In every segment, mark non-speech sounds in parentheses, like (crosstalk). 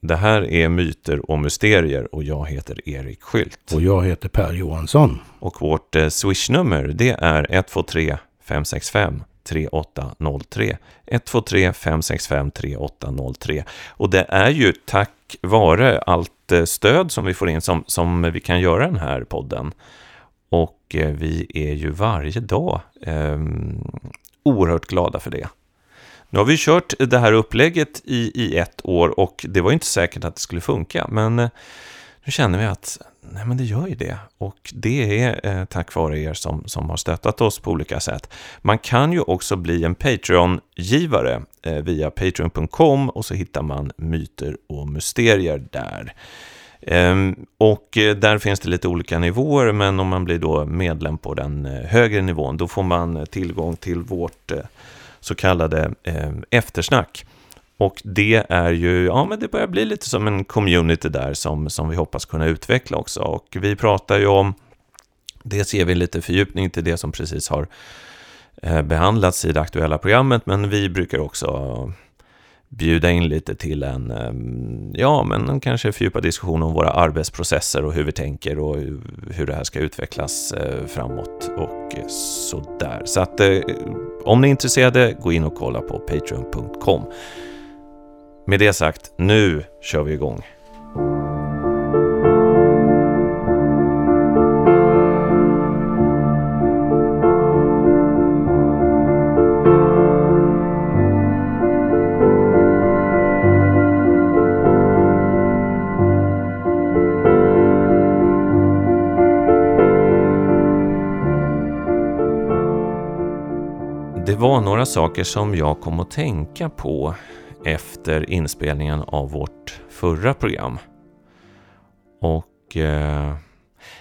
Det här är Myter och Mysterier och jag heter Erik Skylt. Och jag heter Per Johansson. Och vårt eh, swishnummer det är 123 565 3803. 123 565 3803. Och det är ju tack vare allt eh, stöd som vi får in som, som vi kan göra den här podden. Och eh, vi är ju varje dag eh, oerhört glada för det. Nu har vi kört det här upplägget i, i ett år och det var inte säkert att det skulle funka. Men eh, nu känner vi att nej, men det gör ju det. Och det är eh, tack vare er som, som har stöttat oss på olika sätt. Man kan ju också bli en Patreon-givare eh, via patreon.com och så hittar man myter och mysterier där. Ehm, och eh, där finns det lite olika nivåer, men om man blir då medlem på den eh, högre nivån, då får man tillgång till vårt eh, så kallade eh, eftersnack. Och det är ju, ja men det börjar bli lite som en community där som, som vi hoppas kunna utveckla också. Och vi pratar ju om, Det ser vi lite fördjupning till det som precis har eh, behandlats i det aktuella programmet, men vi brukar också bjuda in lite till en, ja men kanske fördjupad diskussion om våra arbetsprocesser och hur vi tänker och hur det här ska utvecklas eh, framåt och sådär. Så att eh, om ni är intresserade, gå in och kolla på patreon.com. Med det sagt, nu kör vi igång. Var några saker som jag kom att tänka på efter inspelningen av vårt förra program. Och eh,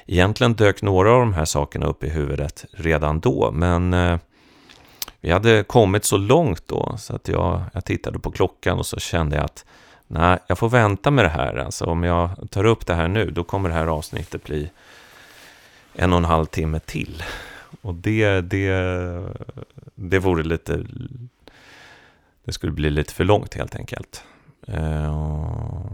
egentligen dök några av de här sakerna upp i huvudet redan då, men eh, vi hade kommit så långt då så att jag, jag tittade på klockan och så kände jag att nej, jag får vänta med det här. Alltså om jag tar upp det här nu, då kommer det här avsnittet bli en och en halv timme till. Och det, det, det vore lite det skulle bli lite för långt helt enkelt. Eh,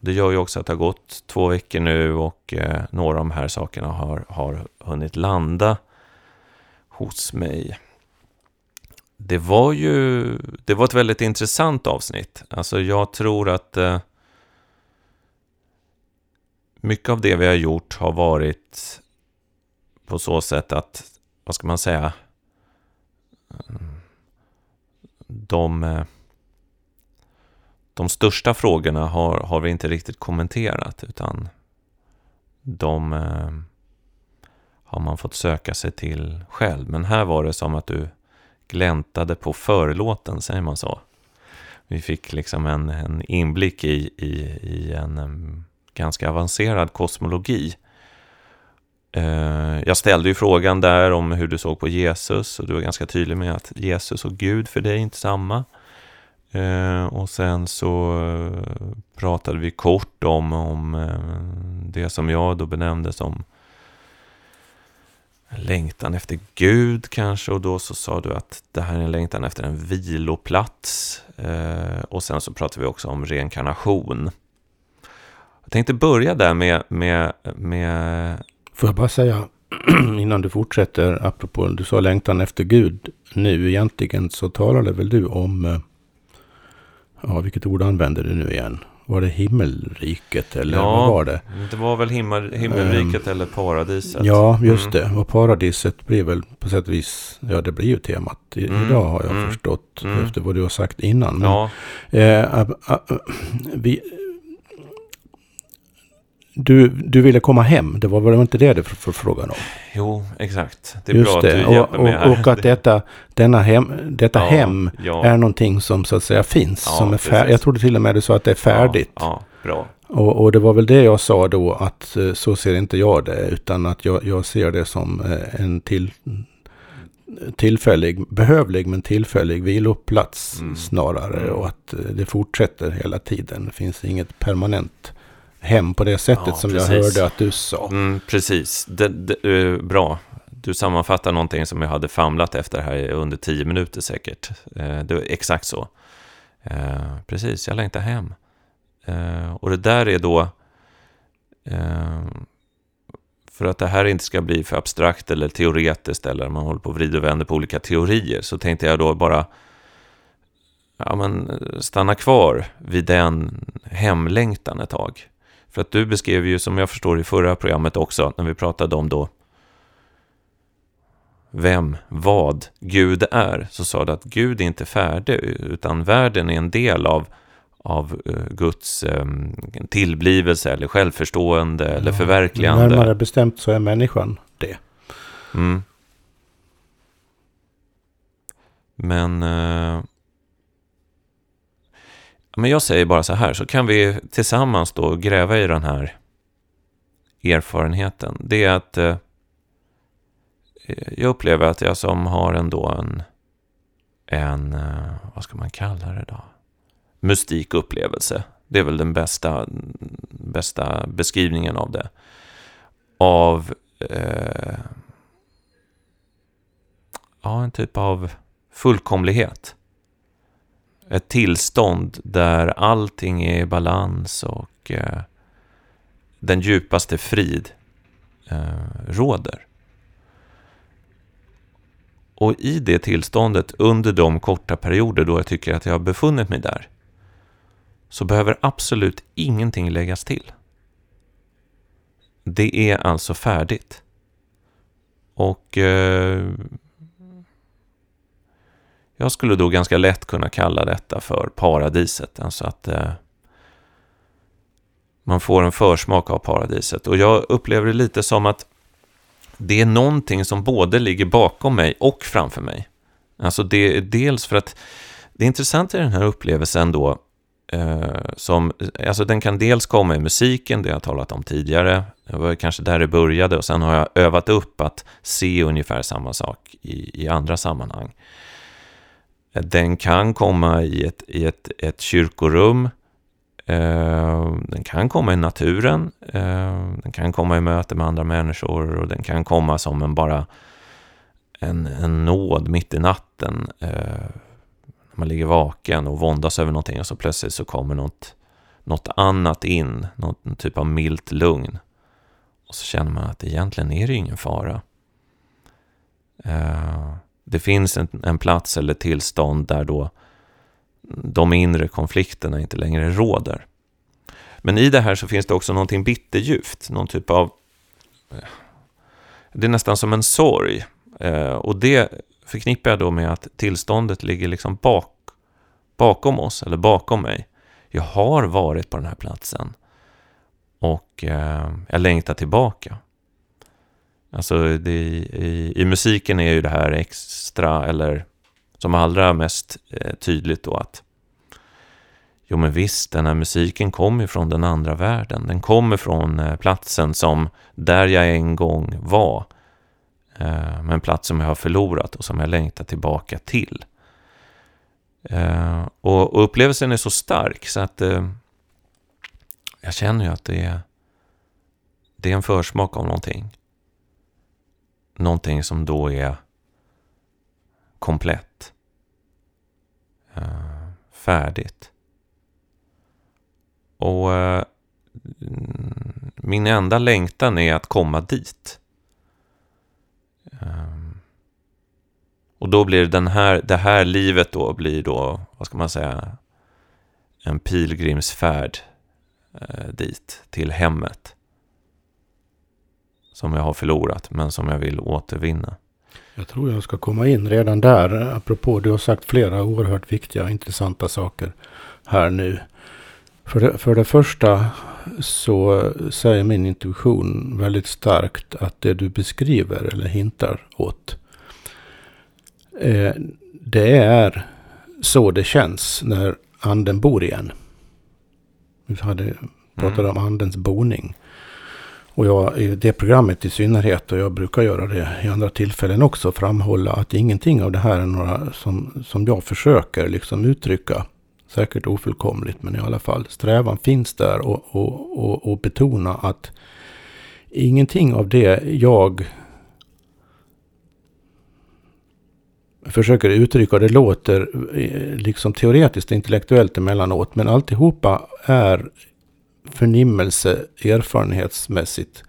det gör ju också att det har gått två veckor nu och eh, några av de här sakerna har, har hunnit landa hos mig. Det var ju det var ett väldigt intressant avsnitt. Alltså jag tror att eh, mycket av det vi har gjort har varit på så sätt att, vad ska man säga, de, de största frågorna har, har vi inte riktigt kommenterat utan de eh, har man fått söka sig till själv. Men här var det som att du gläntade på förlåten, säger man så? Vi fick liksom en, en inblick i, i, i en en ganska avancerad kosmologi Eh, Eh, jag ställde ju frågan där om hur du såg på Jesus och du var ganska tydlig med att Jesus och Gud för dig är inte samma. Eh, och sen så eh, pratade vi kort om, om det som jag då benämnde som längtan efter Gud kanske och då så sa du att det här är en längtan efter en viloplats. Och sen så pratade vi också om reinkarnation. Jag tänkte börja där med, med, med Får jag bara säga (clears throat) innan du fortsätter, apropå du sa längtan efter Gud nu egentligen så talade väl du om, eh, ja vilket ord använder du nu igen? Var det himmelriket eller ja, vad var det? det var väl himmel, himmelriket um, eller paradiset. Ja, just mm. det. Och paradiset blir väl på sätt och vis, ja det blir ju temat i, mm. idag har jag mm. förstått mm. efter vad du har sagt innan. Men, ja. Eh, vi, du, du ville komma hem, det var väl inte det du frågade om? Jo, exakt. Det är Just bra det. att du hjälper och, mig här. Och att detta, denna hem, detta ja, hem ja. är någonting som så att säga finns. Ja, som är fär- jag trodde till och med du sa att det är färdigt. Ja, bra. Och, och, det var väl det jag sa då att eh, så ser inte jag det. Utan att jag, jag ser det som eh, en till, tillfällig, behövlig men tillfällig viloplats mm. snarare. Och att eh, det fortsätter hela tiden. Det finns inget permanent hem på det sättet ja, som precis. jag hörde att du sa. Mm, precis, det, det, uh, bra. Du sammanfattar någonting som jag hade famlat efter här under tio minuter säkert. Uh, det var exakt så. Uh, precis, jag längtar hem. Och det där är då, för att det här inte ska bli för abstrakt eller teoretiskt eller man håller på och vrider och vänder på olika teorier, så tänkte jag då bara ja, men, stanna kvar vid den hemlängtan ett tag. För att du beskrev ju, som jag förstår i förra programmet också, när vi pratade om då vem, vad Gud är, så sa du att Gud är inte färdig, utan världen är en del av, av uh, Guds um, tillblivelse eller självförstående eller ja, förverkligande. Närmare bestämt så är människan det. Mm. Men, uh, men jag säger bara så här, så kan vi tillsammans då gräva i den här erfarenheten. Det är att eh, jag upplever att jag som har ändå en, en, eh, vad ska man kalla det då? Mystik upplevelse. Det är väl den bästa, bästa beskrivningen av det. Av eh, ja, en typ av fullkomlighet. Ett tillstånd där allting är i balans och eh, den djupaste frid eh, råder. Och i det tillståndet, under de korta perioder då jag tycker att jag har befunnit mig där, så behöver absolut ingenting läggas till. Det är alltså färdigt. Och eh, jag skulle då ganska lätt kunna kalla detta för paradiset. Alltså att eh, man får en försmak av paradiset. Och jag upplever det lite som att det är någonting som både ligger bakom mig och framför mig. Alltså det är dels för att det är intressant i den här upplevelsen då, eh, som, eh, alltså den kan dels komma i musiken, det har jag talat om tidigare, det var kanske där det började och sen har jag övat upp att se ungefär samma sak i, i andra sammanhang. Den kan komma i ett, i ett, ett kyrkorum, eh, den kan komma i naturen, eh, den kan komma i möte med andra människor och den kan komma som en bara en, en nåd mitt i natten. Eh, när man ligger vaken och våndas över någonting och så plötsligt så kommer något, något annat in, någon typ av milt lugn. Och så känner man att egentligen är det ingen fara. Det finns en, en plats eller tillstånd där då de inre konflikterna inte längre råder. Men i det här så finns det också någonting bitterljuvt, någon typ av... Eh, det är nästan som en sorg. Eh, och det förknippar jag då med att tillståndet ligger liksom bak, bakom oss, eller bakom mig. Jag har varit på den här platsen och eh, jag längtar tillbaka. Alltså det, i, i musiken är ju det här extra, eller som allra mest eh, tydligt då att Jo men visst, den här musiken kommer från den andra världen. Den kommer från eh, platsen som där jag en gång var. Eh, men en plats som jag har förlorat och som jag längtar tillbaka till. Eh, och, och upplevelsen är så stark så att eh, jag känner ju att det är, det är en försmak av någonting. Någonting som då är komplett. Uh, färdigt. Och uh, min enda längtan är att komma dit. Um, och då blir den här, det här livet då blir då, vad ska man säga, en pilgrimsfärd uh, dit, till hemmet. Som jag har förlorat, men som jag vill återvinna. Jag tror jag ska komma in redan där. Apropå, du har sagt flera oerhört viktiga och intressanta saker här nu. För det, för det första så säger min intuition väldigt starkt att det du beskriver eller hintar åt. Eh, det är så det känns när anden bor igen. Vi hade, pratade mm. om andens boning. Och jag, i det programmet i synnerhet, och jag brukar göra det i andra tillfällen också, framhålla att ingenting av det här är några som, som jag försöker liksom uttrycka. Säkert ofullkomligt, men i alla fall. Strävan finns där och, och, och, och betona att ingenting av det jag försöker uttrycka. Det låter eh, liksom teoretiskt och intellektuellt emellanåt. Men alltihopa är förnimmelse erfarenhetsmässigt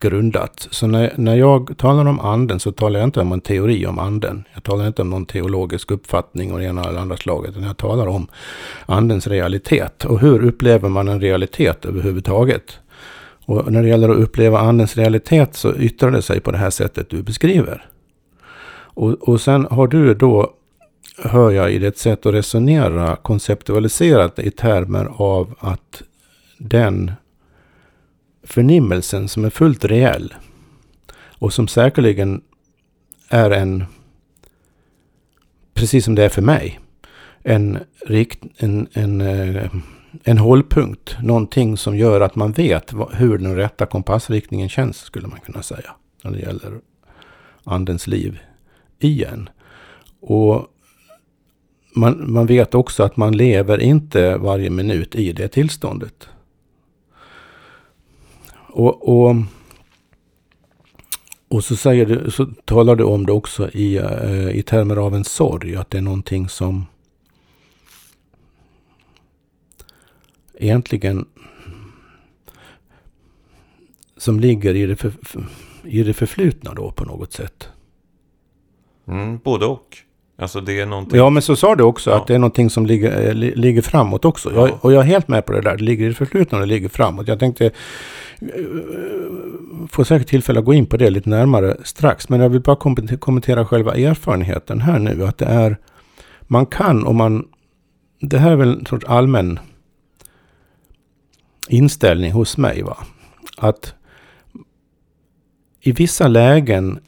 grundat. Så när, när jag talar om anden så talar jag inte om en teori om anden. Jag talar inte om någon teologisk uppfattning och det ena eller andra slaget. Utan jag talar om andens realitet. Och hur upplever man en realitet överhuvudtaget? Och när det gäller att uppleva andens realitet så yttrar det sig på det här sättet du beskriver. Och, och sen har du då, hör jag i ditt sätt att resonera, konceptualiserat i termer av att den förnimmelsen som är fullt reell och som säkerligen är en, precis som det är för mig, en, rikt, en, en, eh, en hållpunkt. Någonting som gör att man vet hur den rätta kompassriktningen känns, skulle man kunna säga. När det gäller andens liv igen. Och man, man vet också att man lever inte varje minut i det tillståndet. Och, och, och så, säger du, så talar du om det också i, eh, i termer av en sorg. Att det är någonting som egentligen som ligger i det, för, i det förflutna då på något sätt. Mm, både och. Alltså det är någonting... Ja, men så sa du också ja. att det är någonting som ligger, äh, ligger framåt också. Ja. Jag, och jag är helt med på det där. Det ligger i det förflutna och det ligger framåt. Jag tänkte får säkert tillfälle att gå in på det lite närmare strax. Men jag vill bara kommentera själva erfarenheten här nu. Att det är, man kan om man, det här är väl en sorts allmän inställning hos mig. va Att i vissa lägen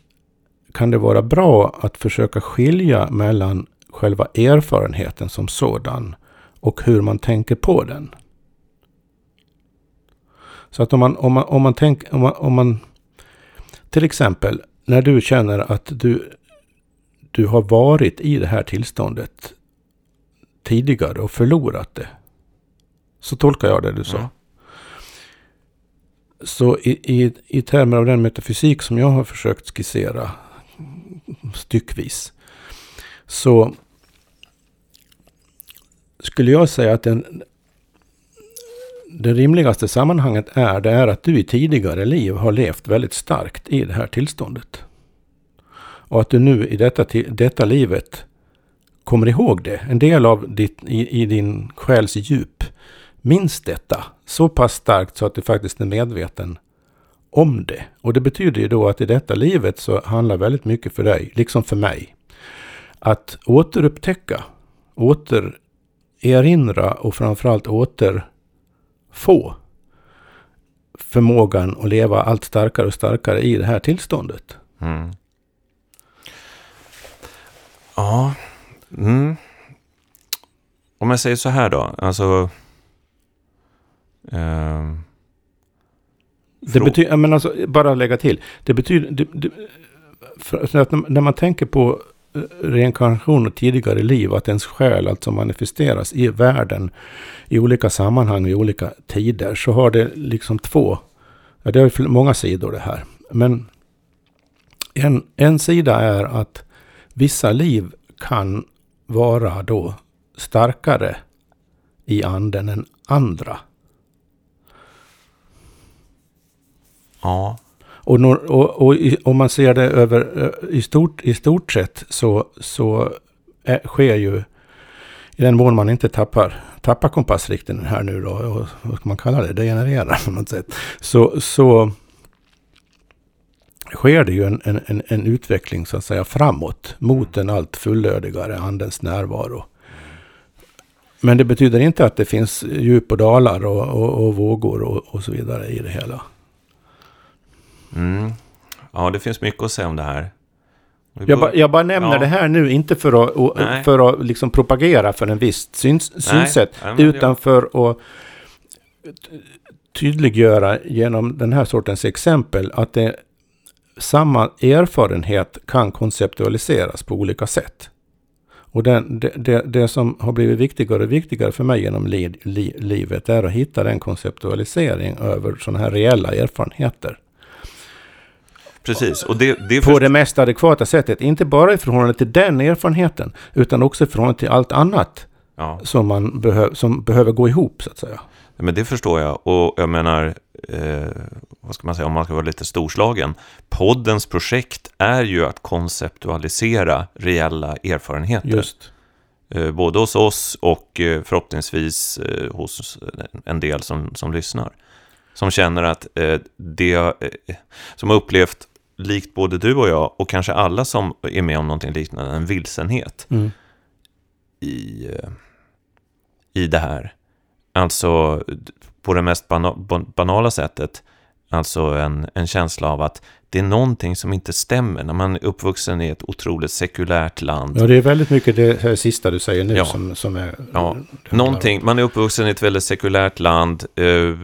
kan det vara bra att försöka skilja mellan själva erfarenheten som sådan och hur man tänker på den. Så att om man, om man, om man tänker, om man, om man till exempel när du känner att du, du har varit i det här tillståndet tidigare och förlorat det. Så tolkar jag det du sa. Mm. Så i, i, i termer av den metafysik som jag har försökt skissera styckvis. Så skulle jag säga att den, det rimligaste sammanhanget är, det är att du i tidigare liv har levt väldigt starkt i det här tillståndet. Och att du nu i detta, detta livet kommer ihåg det. En del av ditt, i, i din själs djup minns detta så pass starkt så att du faktiskt är medveten om det. Och det betyder ju då att i detta livet så handlar väldigt mycket för dig, liksom för mig, att återupptäcka, återerinra och framförallt återfå förmågan att leva allt starkare och starkare i det här tillståndet. Mm. Ja. Mm. Om jag säger så här då, alltså... Eh, det betyder, men alltså, bara lägga till. Det betyder, det, det, att när man tänker på reinkarnation och tidigare liv, att ens själ alltså manifesteras i världen i olika sammanhang i olika tider, så har det liksom två, ja det har många sidor det här. Men en, en sida är att vissa liv kan vara då starkare i anden än andra. Ja. Och, och, och om man ser det över, eh, i, stort, i stort sett så, så är, sker ju i den mån man inte tappar, tappar kompassriktningen här nu då, och, vad ska man kalla det, degenererar på något sätt. Så, så sker det ju en, en, en utveckling så att säga framåt mot en allt fullödigare andens närvaro. Men det betyder inte att det finns djup och dalar och, och, och vågor och, och så vidare i det hela. Mm. Ja, det finns mycket att säga om det här. Jag, ba, jag bara nämner ja. det här nu, inte för att, och, för att liksom propagera för en viss syns, synsätt, Nej, utan för att tydliggöra genom den här sortens exempel att det, samma erfarenhet kan konceptualiseras på olika sätt. Och den, det, det, det, som har blivit viktigare och viktigare för mig genom li, li, livet är att hitta den konceptualisering över sådana här reella erfarenheter. Precis. Och det, det på det mest adekvata sättet. Inte bara i förhållande till den erfarenheten, utan också i förhållande till allt annat ja. som, man behö som behöver gå ihop, så att säga. Men det förstår jag. Och jag menar, eh, vad ska man säga, om man ska vara lite storslagen. Poddens projekt är ju att konceptualisera reella erfarenheter. Just. Eh, både hos oss och eh, förhoppningsvis eh, hos en del som, som lyssnar. Som känner att det, som har upplevt, likt både du och jag, och kanske alla som är med om någonting liknande, en vilsenhet mm. i, i det här. Alltså på det mest banala sättet, alltså en, en känsla av att det är någonting som inte stämmer när man är uppvuxen i ett otroligt sekulärt land. Ja, det är väldigt mycket det här sista du säger nu ja. som, som är... Ja, någonting. Man är uppvuxen i ett väldigt sekulärt land eh,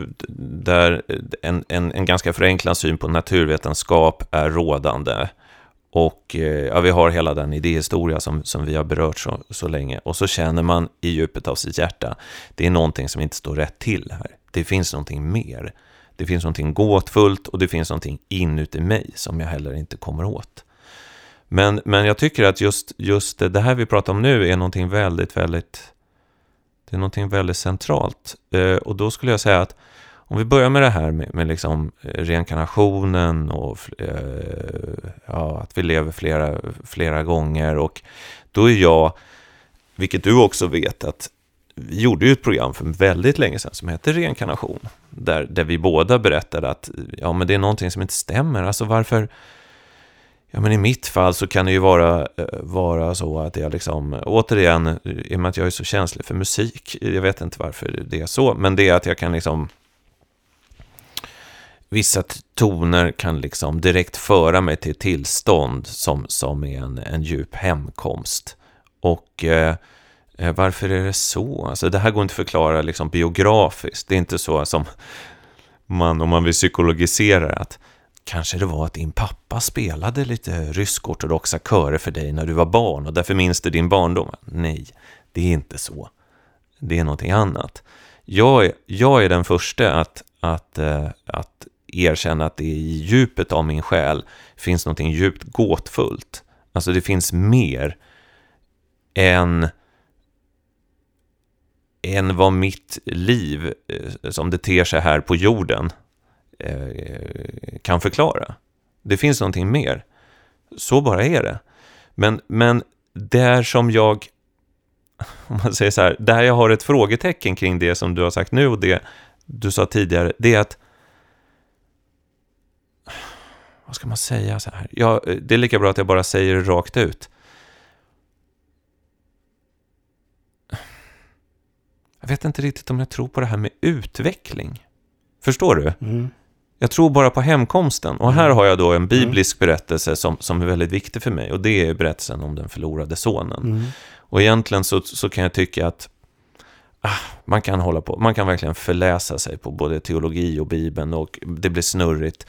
där en, en, en ganska förenklad syn på naturvetenskap är rådande. Och eh, ja, vi har hela den idéhistoria som, som vi har berört så, så länge. Och så känner man i djupet av sitt hjärta, det är någonting som inte står rätt till här. Det finns någonting mer. Det finns någonting gåtfullt och det finns någonting inuti mig som jag heller inte kommer åt. Men, men jag tycker att just, just det här vi pratar om nu är någonting väldigt, väldigt det är någonting väldigt centralt. Eh, och då skulle jag säga att om vi börjar med det här med, med liksom eh, reinkarnationen och eh, ja, att vi lever flera, flera gånger. Och då är jag, vilket du också vet, att vi gjorde ju ett program för väldigt länge sedan som hette Reinkarnation. Där, där vi båda berättade att ja, men det är någonting som inte stämmer. Alltså varför... Ja, men i mitt fall så kan det ju vara, eh, vara så att jag liksom, återigen, i och med att jag är så känslig för musik, jag vet inte varför det är så, men det är att jag kan liksom, vissa toner kan liksom direkt föra mig till ett tillstånd som, som är en, en djup hemkomst. Och Eh, Eh, varför är det så? Alltså, det här går inte att förklara liksom, biografiskt. Det är inte så som man, om man vill psykologisera att kanske det var att din pappa spelade lite rysk-ortodoxa körer för dig när du var barn och därför minns du din barndom. Nej, det är inte så. Det är någonting annat. Jag är, jag är den första att, att, äh, att erkänna att det i djupet av min själ finns någonting djupt gåtfullt. Alltså det finns mer än än vad mitt liv, eh, som det ter sig här på jorden, eh, kan förklara. Det finns någonting mer. Så bara är det. Men, men där som jag, (laughs) om man säger så här, där jag har ett frågetecken kring det som du har sagt nu och det du sa tidigare, det är att (sighs) vad ska man säga så här? Ja, eh, det är lika bra att jag bara säger det rakt ut. Jag vet inte riktigt om jag tror på det här med utveckling. Förstår du? Mm. Jag tror bara på hemkomsten. Och här mm. har jag då en biblisk mm. berättelse som, som är väldigt viktig för mig. Och det är berättelsen om den förlorade sonen. Mm. Och egentligen så, så kan jag tycka att ah, man kan hålla på, man kan verkligen förläsa sig på både teologi och Bibeln och det blir snurrigt.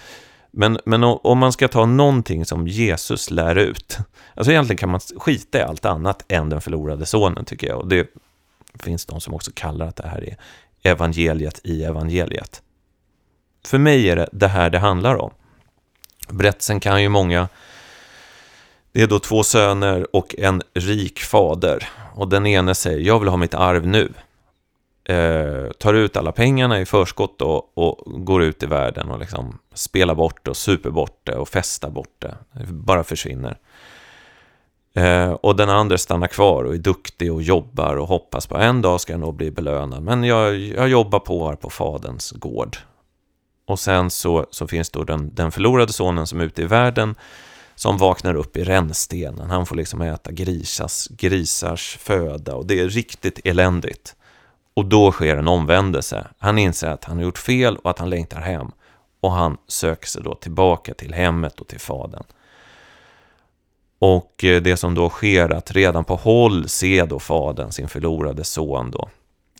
Men, men om man ska ta någonting som Jesus lär ut, alltså egentligen kan man skita i allt annat än den förlorade sonen tycker jag. Och det finns de som också kallar att det här är evangeliet i evangeliet. För mig är det det här det handlar om. Berättelsen kan ju många... Det är då två söner och en rik fader. Och den ene säger, jag vill ha mitt arv nu. Eh, tar ut alla pengarna i förskott och, och går ut i världen och liksom spelar bort det och super bort det och festar bort det. Det bara försvinner. Eh, och den andra stannar kvar och är duktig och jobbar och hoppas på en dag ska jag nog bli belönad. Men jag, jag jobbar på här på faderns gård. Och sen så, så finns då den, den förlorade sonen som är ute i världen som vaknar upp i rännstenen. Han får liksom äta grisars, grisars föda och det är riktigt eländigt. Och då sker en omvändelse. Han inser att han har gjort fel och att han längtar hem. Och han söker sig då tillbaka till hemmet och till fadern. Och eh, det som då sker att redan på håll se då fadern, sin förlorade son då,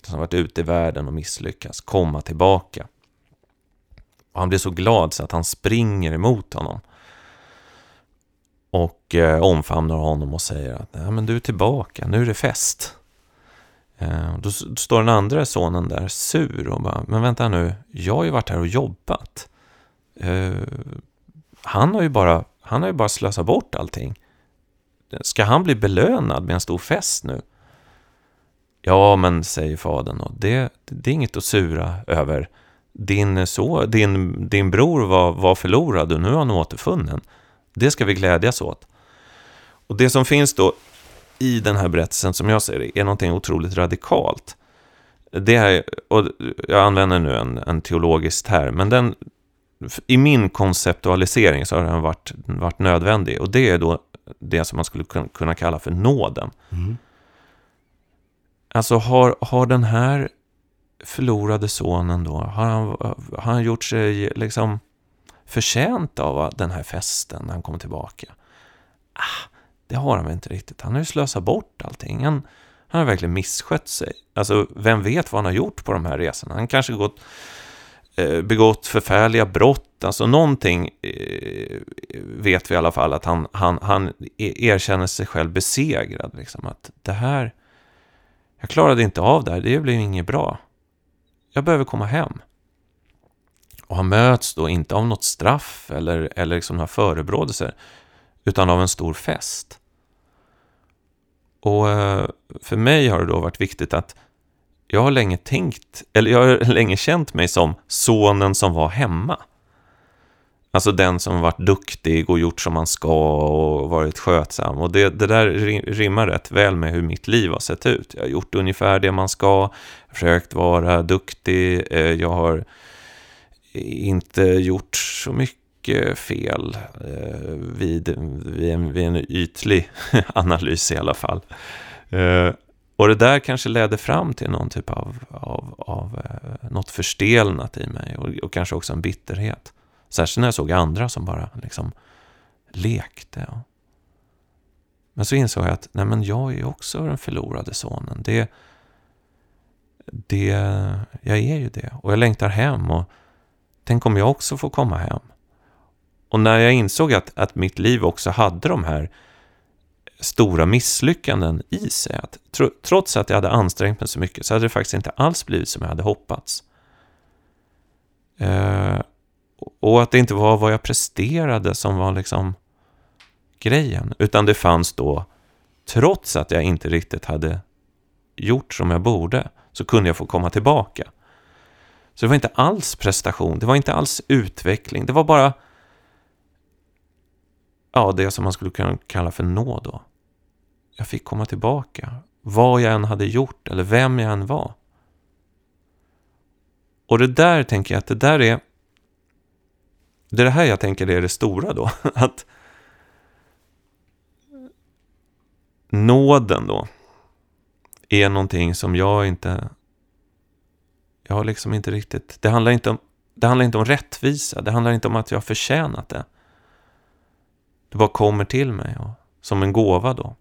som varit ute i världen och misslyckats, komma tillbaka. Och han blir så glad så att han springer emot honom. Och eh, omfamnar honom och säger att Nej, men du är tillbaka, nu är det fest. Eh, då, då står den andra sonen där sur och bara, men vänta nu, jag har ju varit här och jobbat. Eh, han har ju bara, han har ju bara slösat bort allting. Ska han bli belönad med en stor fest nu? Ja, men säger fadern, och det, det är inget att sura över. Din, så, din, din bror var, var förlorad och nu är han återfunnen. Det ska vi glädjas åt. Och det som finns då i den här berättelsen, som jag ser det, är någonting otroligt radikalt. Det är, och jag använder nu en, en teologisk term, men den, i min konceptualisering så har den varit, varit nödvändig. Och det är då det som man skulle kunna kalla för nåden. Mm. Alltså har, har den här förlorade sonen då, har han, har han gjort sig liksom förtjänt av den här festen när han kommer tillbaka? Ah, det har han väl inte riktigt. Han har ju slösat bort allting. Han, han har verkligen misskött sig. Alltså, vem vet vad han har gjort på de här resorna? Han kanske gått, Eh, begått förfärliga brott. Alltså någonting eh, vet vi i alla fall att han, han, han e-, erkänner sig själv besegrad. Liksom, att det här, jag klarade inte av det här, det blev inget bra. Jag behöver komma hem. Och han möts då inte av något straff eller, eller liksom några förebrådelser, utan av en stor fest. Och eh, för mig har det då varit viktigt att jag har länge tänkt, eller jag har länge känt mig som sonen som var hemma. Alltså den som varit duktig och gjort som man ska och varit skötsam. Och det, det där rimmar rätt väl med hur mitt liv har sett ut. Jag har gjort ungefär det man ska, försökt vara duktig, eh, jag har inte gjort så mycket fel eh, vid, vid, en, vid en ytlig (laughs) analys i alla fall. Eh, och det där kanske ledde fram till någon typ av, av, av eh, något förstelnat i mig och, och kanske också en bitterhet. Särskilt när jag såg andra som bara liksom lekte. Men så insåg jag att nej men jag är också den förlorade sonen. Det, det, jag är ju det. Och jag längtar hem. Och tänk om jag också får komma hem. Och när jag insåg att, att mitt liv också hade de här stora misslyckanden i sig. Att, trots att jag hade ansträngt mig så mycket så hade det faktiskt inte alls blivit som jag hade hoppats. Eh, och att det inte var vad jag presterade som var liksom grejen. Utan det fanns då, trots att jag inte riktigt hade gjort som jag borde, så kunde jag få komma tillbaka. Så det var inte alls prestation, det var inte alls utveckling, det var bara ja, det som man skulle kunna kalla för nåd då. Jag fick komma tillbaka, vad jag än hade gjort eller vem jag än var. Och det där tänker jag att det där är det är det här jag tänker är det stora då. (laughs) Att nåden då är någonting som jag inte... Jag har liksom inte riktigt... Det handlar inte om, det handlar inte om rättvisa. Det handlar inte om att jag har förtjänat det. Det bara kommer till mig och, som en gåva då.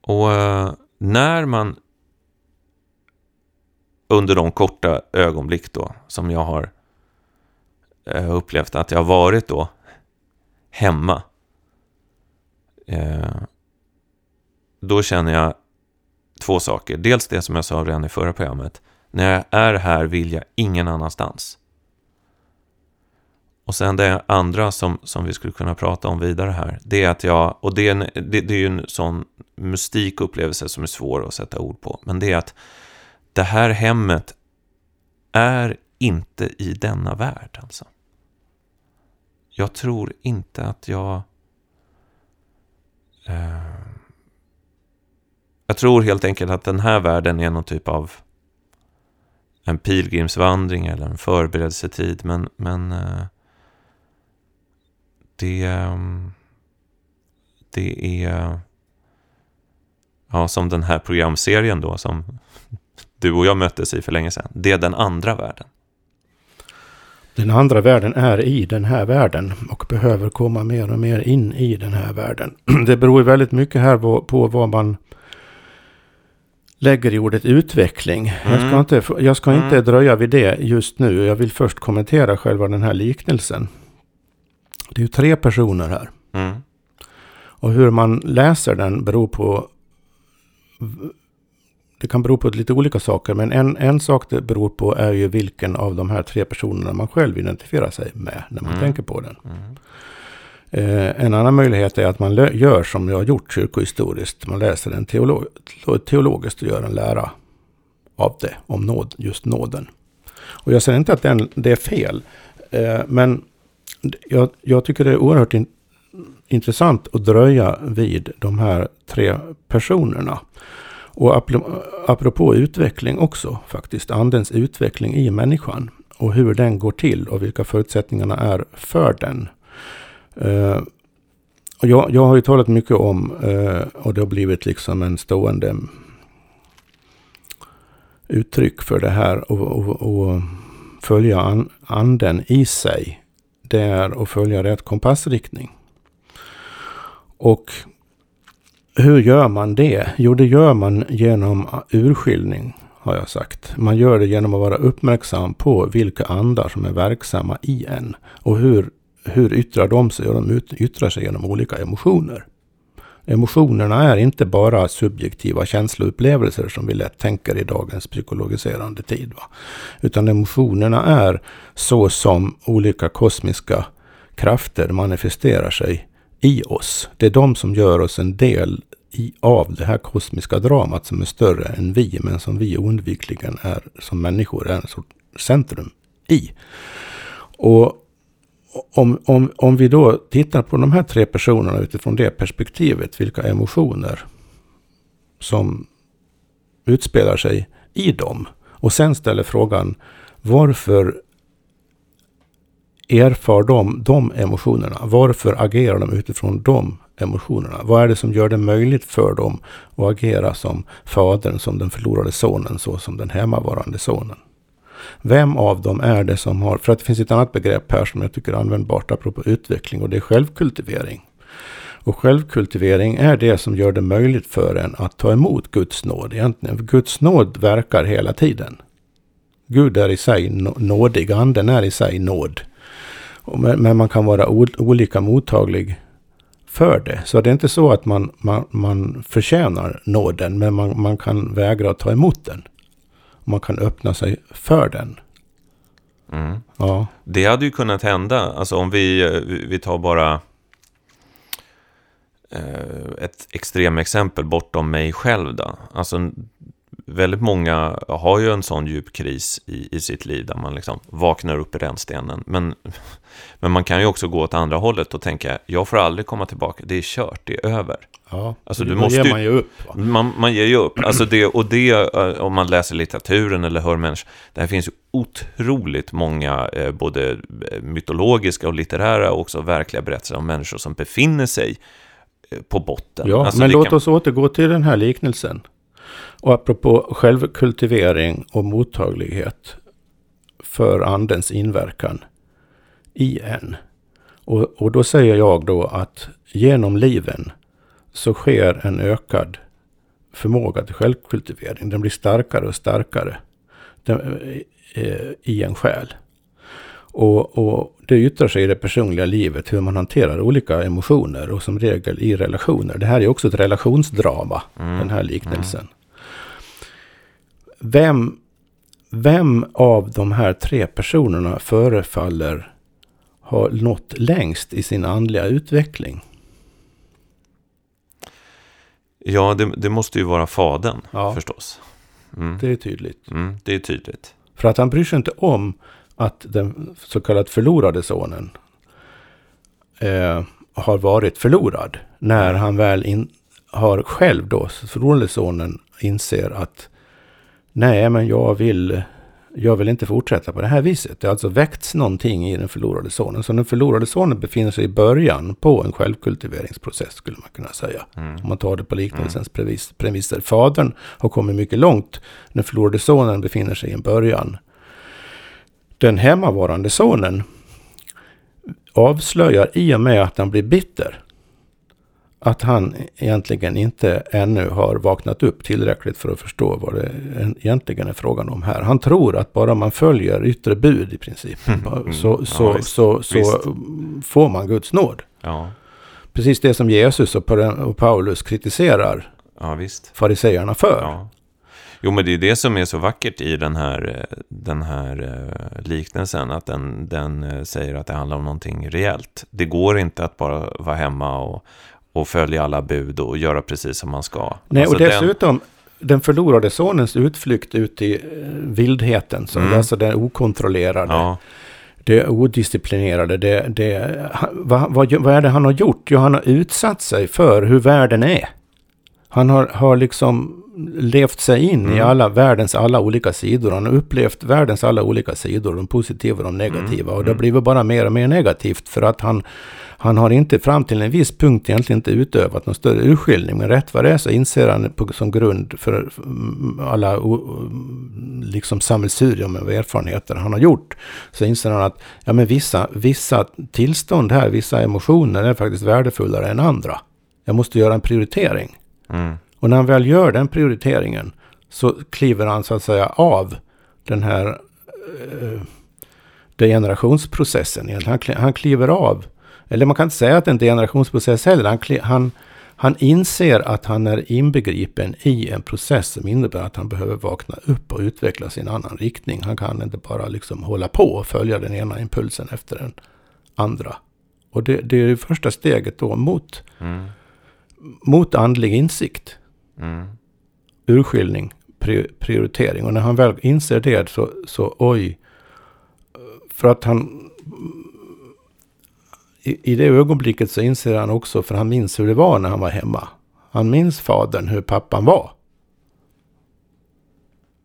Och eh, när man under de korta ögonblick då som jag har eh, upplevt att jag har varit då hemma. Eh, då känner jag två saker. Dels det som jag sa redan i förra programmet. När jag är här vill jag ingen annanstans. Och sen det andra som, som vi skulle kunna prata om vidare här. Det är att jag, och det är, en, det, det är ju en sån mystik upplevelse som är svår att sätta ord på. Men det är att det här hemmet är inte i denna värld alltså. Jag tror inte att jag... Eh, jag tror helt enkelt att den här världen är någon typ av en pilgrimsvandring eller en förberedelsetid. Men, men eh, det, ehm, det är ja, som den här programserien då som du och jag möttes i för länge sedan. Det är den andra världen. Den andra världen är i den här världen och behöver komma mer och mer in i den här världen. (clears throat) Det beror väldigt mycket här på, vad man lägger i ordet utveckling. Mm. Jag ska, inte, jag ska inte mm. dröja vid det just nu. Jag vill först kommentera själva den här liknelsen. Det är ju tre personer här. Mm. Och hur man läser den beror på det kan bero på lite olika saker. Men en, en sak det beror på är ju vilken av de här tre personerna man själv identifierar sig med när man Mm. tänker på den. Mm. Eh, en annan möjlighet är att man gör som jag har gjort kyrkohistoriskt. Man läser en teolo teologiskt och gör en lära av det, om nåd, just nåden. Och jag säger inte att den, det är fel, eh, men jag, jag tycker det är oerhört in, intressant att dröja vid de här tre personerna. Och apropå utveckling också faktiskt, andens utveckling i människan och hur den går till och vilka förutsättningarna är för den. Uh, jag, jag har ju talat mycket om, uh, och det har blivit liksom en stående uttryck för det här och, och, och följa an, anden i sig. Det är att följa rätt kompassriktning. Och hur gör man det? Jo, det gör man genom urskiljning, har jag sagt. Man gör det genom att vara uppmärksam på vilka andar som är verksamma i en. Och hur, hur yttrar de sig? Och de yttrar sig genom olika emotioner. Emotionerna är inte bara subjektiva känsloupplevelser som vi lätt tänker i dagens psykologiserande tid. Va? Utan emotionerna är så som olika kosmiska krafter manifesterar sig i oss. Det är de som gör oss en del i, av det här kosmiska dramat som är större än vi, men som vi oundvikligen är som människor är en sorts centrum i. Och om, om, om vi då tittar på de här tre personerna utifrån det perspektivet, vilka emotioner som utspelar sig i dem. Och sen ställer frågan, varför erfar de de emotionerna? Varför agerar de utifrån de emotionerna? Vad är det som gör det möjligt för dem att agera som fadern, som den förlorade sonen, så som den hemmavarande sonen? Vem av dem är det som har, för att det finns ett annat begrepp här som jag tycker är användbart apropå utveckling och det är självkultivering. Och självkultivering är det som gör det möjligt för en att ta emot Guds nåd egentligen. För Guds nåd verkar hela tiden. Gud är i sig nådig, anden är i sig nåd. Men man kan vara olika mottaglig för det. Så det är inte så att man, man, man förtjänar nåden, men man, man kan vägra att ta emot den. Man kan öppna sig för den. Mm. Ja, Det hade ju kunnat hända, alltså om vi, vi vi tar bara eh, ett extremexempel bortom mig själv då. Alltså väldigt många har ju en sån djup kris i, i sitt liv där man liksom vaknar upp i rännstenen. Men, (laughs) men man kan ju också gå åt andra hållet och tänka, jag får aldrig komma tillbaka, det är kört, det är över. ja. Alltså, du måste ger man ju upp. Man, man ger ju upp. Alltså det, och det, eh, om man läser litteraturen eller hör människor, det här finns ju otroligt många, eh, både eh, mytologiska och litterära och också verkliga berättelser om människor som befinner sig på botten. Ja, Alltså men låt kan- oss återgå till den här liknelsen. Och apropå självkultivering och mottaglighet för andens inverkan i en. Och, och då säger jag då att genom liven så sker en ökad förmåga till självkultivering. Den blir starkare och starkare den, eh, i en själ. Och, och det yttrar sig i det personliga livet hur man hanterar olika emotioner och som regel i relationer. Det här är också ett relationsdrama, Mm, den här liknelsen. Vem, vem av de här tre personerna förefaller ha nått längst i sin andliga utveckling? Ja, det, det måste ju vara fadern Ja. förstås. Mm. Det är tydligt. Mm, det är tydligt. För att han bryr sig inte om att den så kallat förlorade sonen eh, har varit förlorad. När han väl in, har själv då, förlorade sonen, inser att nej, men jag vill, jag vill inte fortsätta på det här viset. Det har alltså väckts någonting i den förlorade sonen. Så den förlorade sonen befinner sig i början på en självkultiveringsprocess skulle man kunna säga. Mm. Om man tar det på liknelsens premis- premisser. Fadern har kommit mycket långt. Den förlorade sonen befinner sig i en början. Den hemmavarande sonen avslöjar i och med att han blir bitter att han egentligen inte ännu har vaknat upp tillräckligt för att förstå vad det egentligen är frågan om här. Han tror att bara man följer yttre bud i princip Mm. så, Ja, så, visst. så, så Visst. får man Guds nåd. Ja, Precis det som Jesus och Pa- och Paulus kritiserar ja fariseerna för. Ja. Jo, men det är det som är så vackert i den här, den här eh, liknelsen, att den, den eh, säger att det handlar om någonting reellt. Det går inte att bara vara hemma och, och följa alla bud och göra precis som man ska. Nej, Alltså och dessutom den förlorade sonens utflykt ut i eh, vildheten, så Mm. alltså det okontrollerade, Ja, det odisciplinerade, det, det, vad, vad, vad är det han har gjort? Jo, han har utsatt sig för hur världen är. Han har, har liksom levt sig in i Mm. alla världens alla olika sidor. Han har upplevt världens alla olika sidor, de positiva och de negativa. Mm, Och det har mm. blivit bara mer och mer negativt för att han, han har inte fram till en viss punkt egentligen inte utövat någon större urskiljning. Men rätt vad det är så inser han på, som grund för mm, alla liksom sammelsurium av erfarenheter han har gjort. Så inser han att ja, men vissa, vissa tillstånd här, vissa emotioner är faktiskt värdefullare än andra. Jag måste göra en prioritering. mm, Och när han väl gör den prioriteringen så kliver han så att säga av den här eh, degenerationsprocessen. Han, han kliver av, eller man kan inte säga att det är en degenerationsprocess heller. Han, han, han inser att han är inbegripen i en process som innebär att han behöver vakna upp och utvecklas i en annan riktning. Han kan inte bara liksom hålla på och följa den ena impulsen efter den andra. Och det, det är det första steget då mot, mm, mot andlig insikt mm. urskiljning, pri- prioritering. Och när han väl inser det så, så oj. För att han... I, I det ögonblicket så inser han också, för han minns hur det var när han var hemma. Han minns fadern, hur pappan var.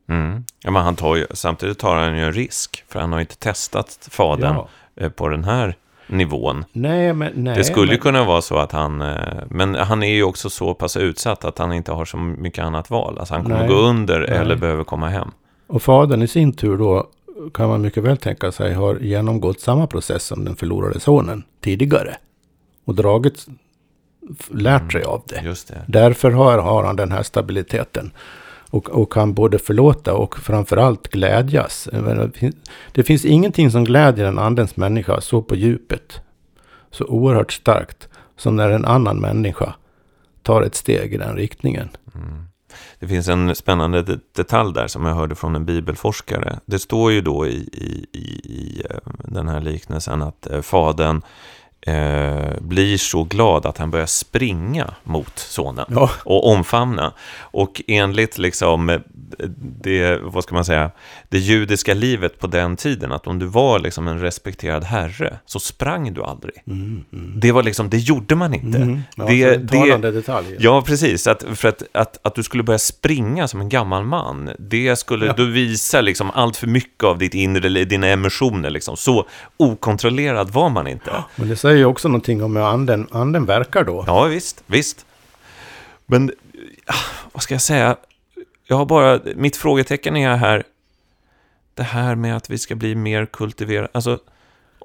Mm. Ja, men han tar ju, samtidigt tar han ju en risk, för han har inte testat fadern Ja. eh, på den här nivån. Nej, men nej. det skulle ju men, kunna vara så att han, eh, men han är ju också så pass utsatt att han inte har så mycket annat val. Alltså han kommer Nej. gå under Nej. eller behöver komma hem. Och fadern i sin tur då kan man mycket väl tänka sig har genomgått samma process som den förlorade sonen tidigare. Och dragit, lärt sig av det. Det. Därför har, har han den här stabiliteten. Och, och kan både förlåta och framförallt glädjas. Det finns ingenting som glädjer en andens människa så på djupet. Så oerhört starkt. Som när en annan människa tar ett steg i den riktningen. Mm. Det finns en spännande detalj där som jag hörde från en bibelforskare. Det står ju då i, i, i, eh, den här liknelsen att eh, fadern eh, blir så glad att han börjar springa mot sonen Ja, och omfamna. Och enligt liksom eh, det, vad ska man säga, det judiska livet på den tiden, att om du var liksom en respekterad herre så sprang du aldrig. mm, mm. Det var liksom, det gjorde man inte. Mm. Ja, Det- det- detalj. Ja, precis. Att, för att, att, att du skulle börja springa som en gammal man, det skulle Ja. då visa liksom allt för mycket av ditt inre, dina emotioner. Liksom. Så okontrollerad var man inte. Men det säger ju också någonting om hur anden, anden verkar då. Ja, visst, visst. Men, ah, vad ska jag säga? Jag har bara, mitt frågetecken är här, det här med att vi ska bli mer kultiverade. Alltså,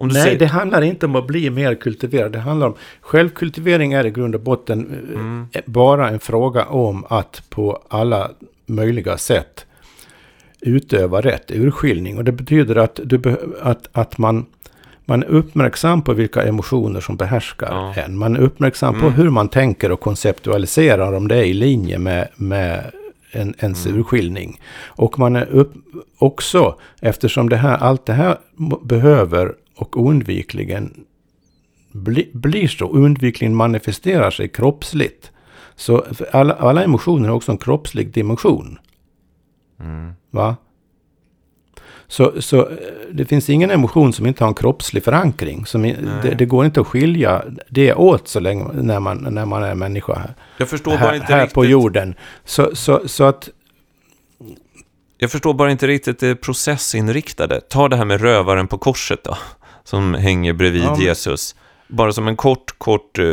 Nej, säger... det handlar inte om att bli mer kultiverad. Det handlar om självkultivering är i grund och botten eh, Mm. bara en fråga om att på alla möjliga sätt utöva rätt urskiljning. Och det betyder att, du att, att man, man är uppmärksam på vilka emotioner som behärskar Ja. en. Man är uppmärksam på Mm. hur man tänker och konceptualiserar om det är i linje med, med en, ens Mm. urskiljning. Och man är upp, också, eftersom det här, allt det här behöver och oundvikligen bli, blir så, oundvikligen manifesterar sig kroppsligt. Så alla, alla emotioner har också en kroppslig dimension. Mm. Va? Så, så eh, det finns ingen emotion som inte har en kroppslig förankring. Som det, det går inte att skilja det åt så länge när man, när man är människa här, Jag förstår bara här, inte här riktigt... på jorden. Så, så, så att Jag förstår bara inte riktigt det processinriktade. Ta det här med rövaren på korset då, som hänger bredvid Ja, Jesus. Bara som en kort, kort uh,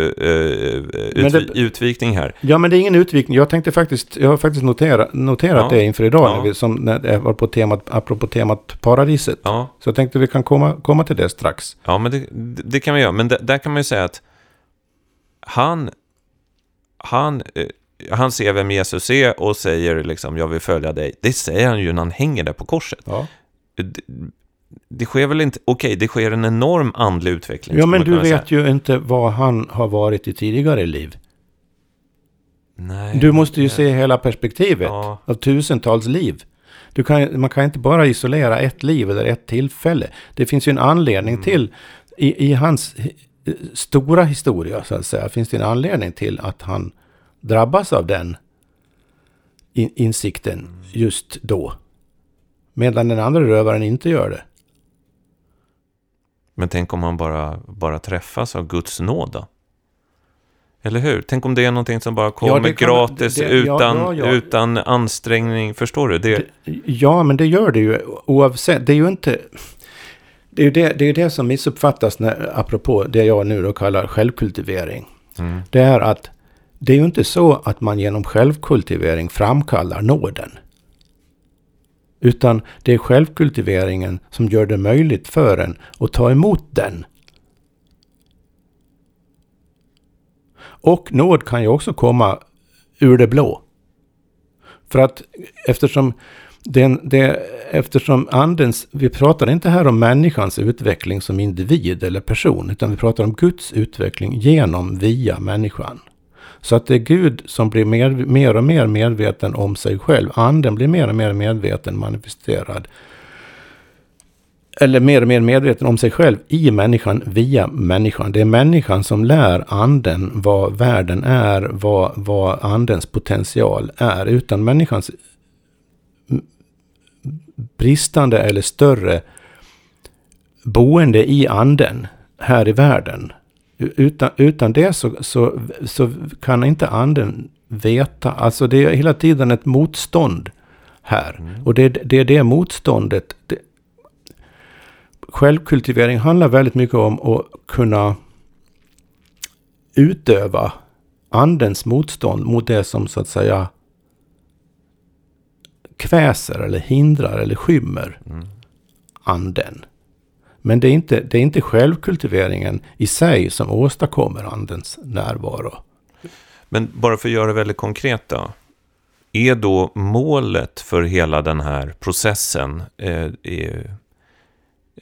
Men det- utvikning här. Ja, men det är ingen utvikning. Jag tänkte faktiskt, jag har faktiskt noterat, noterat Ja. det inför idag, Ja. när vi, som när det var på temat, apropå temat paradiset. Ja, Så jag tänkte vi kan komma, komma till det strax. ja men det, det kan vi göra. Men där kan man ju säga att han, han, eh, han ser vem Jesus är och säger liksom jag vill följa dig. Det säger han ju när han hänger där på korset. Ja, Det, sker väl inte, okej, det sker en enorm andlig utveckling. ja men du vet ju inte vad han har varit i tidigare liv. Nej, Du måste ju det- se hela perspektivet Ja. av tusentals liv. Du kan, man kan inte bara isolera ett liv eller ett tillfälle. Det finns ju en anledning Mm. till, i, i hans eh, stora historia så att säga, finns det en anledning till att han drabbas av den in, insikten Mm. just då. Medan den andra rövaren inte gör det. Men tänk om man bara, bara träffas av Guds nåd då? Eller hur? Tänk om det är någonting som bara kommer det kan- gratis det- det- utan, ja, ja, ja. utan ansträngning. Förstår du? Det, Ja, men det gör det ju oavsett. Det är ju inte... Det är ju det, det, är det som missuppfattas när, apropå det jag nu då kallar självkultivering. mm, Det är att det är ju inte så att man genom självkultivering framkallar nåden. Utan det är självkultiveringen som gör det möjligt för en att ta emot den. Och nåd kan ju också komma ur det blå. För att eftersom, den, det, eftersom andens, vi pratar inte här om människans utveckling som individ eller person, utan vi pratar om Guds utveckling genom, via människan. Så att det är Gud som blir mer, mer och mer medveten om sig själv. Anden blir mer och mer medveten, manifesterad. Eller mer och mer medveten om sig själv i människan, via människan. Det är människan som lär anden vad världen är, vad, vad andens potential är. Utan människans bristande eller större boende i anden här i världen. Utan, utan det så, så, så kan inte anden veta. Alltså det är hela tiden ett motstånd här. Och det, det är det motståndet. Det, självkultivering handlar väldigt mycket om att kunna utöva andens motstånd mot det som så att säga kväser eller hindrar eller skymmer mm. anden. Men det är, inte, det är inte självkultiveringen i sig som åstadkommer andens närvaro. Men bara för att göra det väldigt konkret då. Är då målet för hela den här processen eh,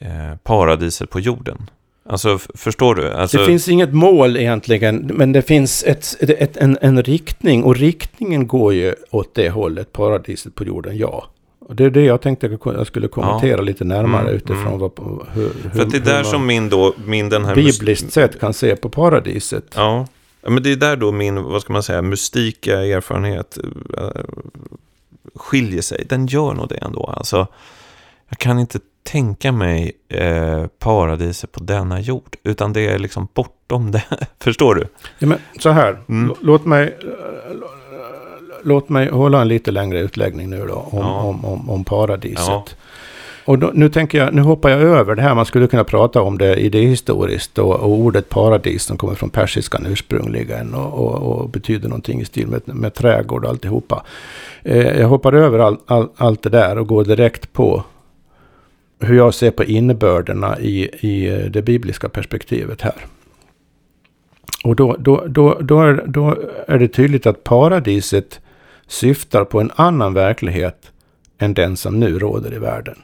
eh, paradiset på jorden? Alltså, förstår du? Alltså, det finns inget mål egentligen, men det finns ett, ett, en, en riktning. Och riktningen går ju åt det hållet, paradiset på jorden, ja. Och det är det jag tänkte jag skulle kommentera lite närmare Mm, utifrån mm. vad, hur, för att det är hur där som min då, min den här... bibliskt sett kan se på paradiset. Ja, Ja, men det är där då min, vad ska man säga, mystika erfarenhet eh, skiljer sig. Den gör nog det ändå. Alltså, jag kan inte tänka mig eh, paradiset på denna jord, utan det är liksom bortom det. (laughs) Förstår du? Ja, men så här, Mm. Låt mig... Låt mig hålla en lite längre utläggning nu då om, Ja. om, om, om paradiset. Ja. Och då, nu tänker jag, nu hoppar jag över det här. Man skulle kunna prata om det idéhistoriskt och, och ordet paradis som kommer från persiskan ursprungligen och, och, och betyder någonting i stil med, med trädgård och alltihopa. Eh, jag hoppar över all, all, allt det där och går direkt på hur jag ser på innebörderna i, i eh, det bibliska perspektivet här. Och då, då, då, då, är, då är det tydligt att paradiset syftar på en annan verklighet än den som nu råder i världen.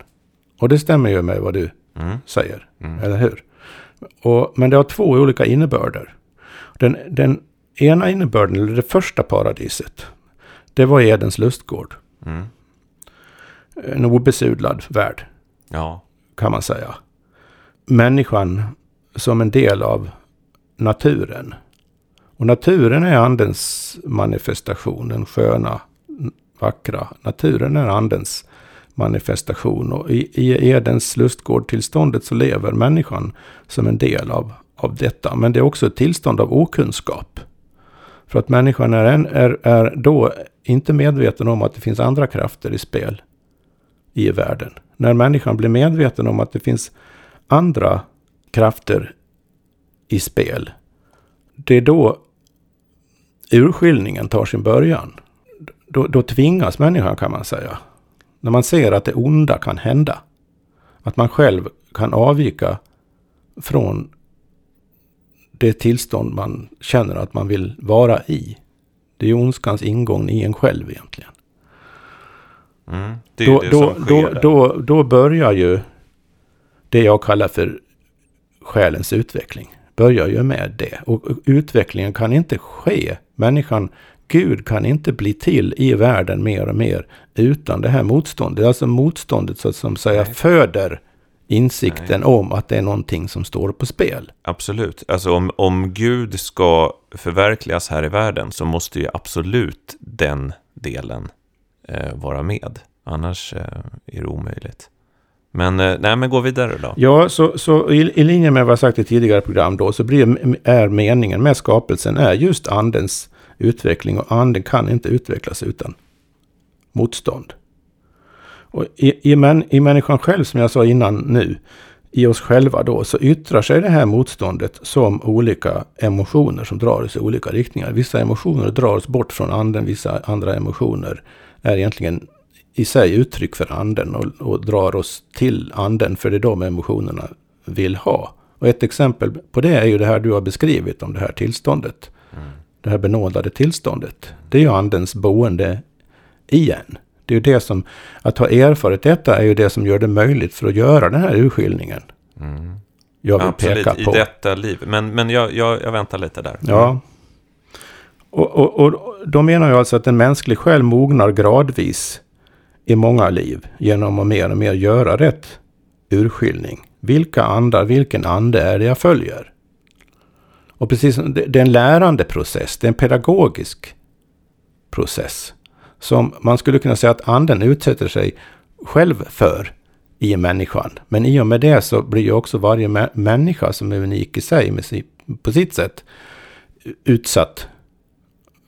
Och det stämmer ju med vad du Mm. säger, Mm. eller hur? Och, men det har två olika innebörder. Den, den ena innebörden, eller det första paradiset, det var Edens lustgård. Mm. En obesudlad värld, Ja. kan man säga. Människan som en del av naturen. Och naturen är andens manifestation, den sköna, vackra. Naturen är andens manifestation. Och i, i Edens lustgårdtillståndet så lever människan som en del av, av detta. Men det är också ett tillstånd av okunskap. För att människan är, en, är, är då inte medveten om att det finns andra krafter i spel i världen. När människan blir medveten om att det finns andra krafter i spel. Det är då urskiljningen tar sin början. Då, då tvingas människan kan man säga. När man ser att det onda kan hända. Att man själv kan avvika från det tillstånd man känner att man vill vara i. Det är ju ondskans ingång i en själv egentligen. Mm. Det är ju Då, det då, som sker då, där. då, då börjar ju det jag kallar för själens utveckling. Börjar ju med det. Och utvecklingen kan inte ske. Människan Gud kan inte bli till i världen mer och mer utan det här motståndet. Det är alltså motståndet så som säga Nej. föder insikten om att det är någonting som står på spel. Absolut. Alltså om, om Gud ska förverkligas här i världen så måste ju absolut den delen eh, vara med. Annars eh, är det omöjligt. Men, eh, nej, men gå vidare då. Ja, så, så i, i linje med vad jag sagt i tidigare program då, så blir, är meningen med skapelsen är just andens utveckling och anden kan inte utvecklas utan motstånd. Och i, i, män, I människan själv, som jag sa innan nu, i oss själva då, så yttrar sig det här motståndet som olika emotioner som drar oss i olika riktningar. Vissa emotioner drar oss bort från anden, vissa andra emotioner är egentligen i sig uttryck för anden och, och drar oss till anden, för det är de emotionerna vill ha. Och ett exempel på det är ju det här du har beskrivit om det här tillståndet. Mm. Det här benådade tillståndet. Det är ju andens boende igen. Det är ju det som, att ha erfarit detta är ju det som gör det möjligt för att göra den här urskiljningen. Mm. Jag vill Absolut, peka i på. detta liv. Men, men jag, jag, jag väntar lite där. Ja. Och, och, och då menar jag alltså att en mänsklig själ mognar gradvis i många liv genom att mer och mer göra rätt urskiljning. Vilka andar, vilken ande är det jag följer? Och precis det, det är en lärande process, det är en pedagogisk process. Som man skulle kunna säga att anden utsätter sig själv för i människan. Men i och med det så blir ju också varje mä- människa som är unik i sig med si, på sitt sätt utsatt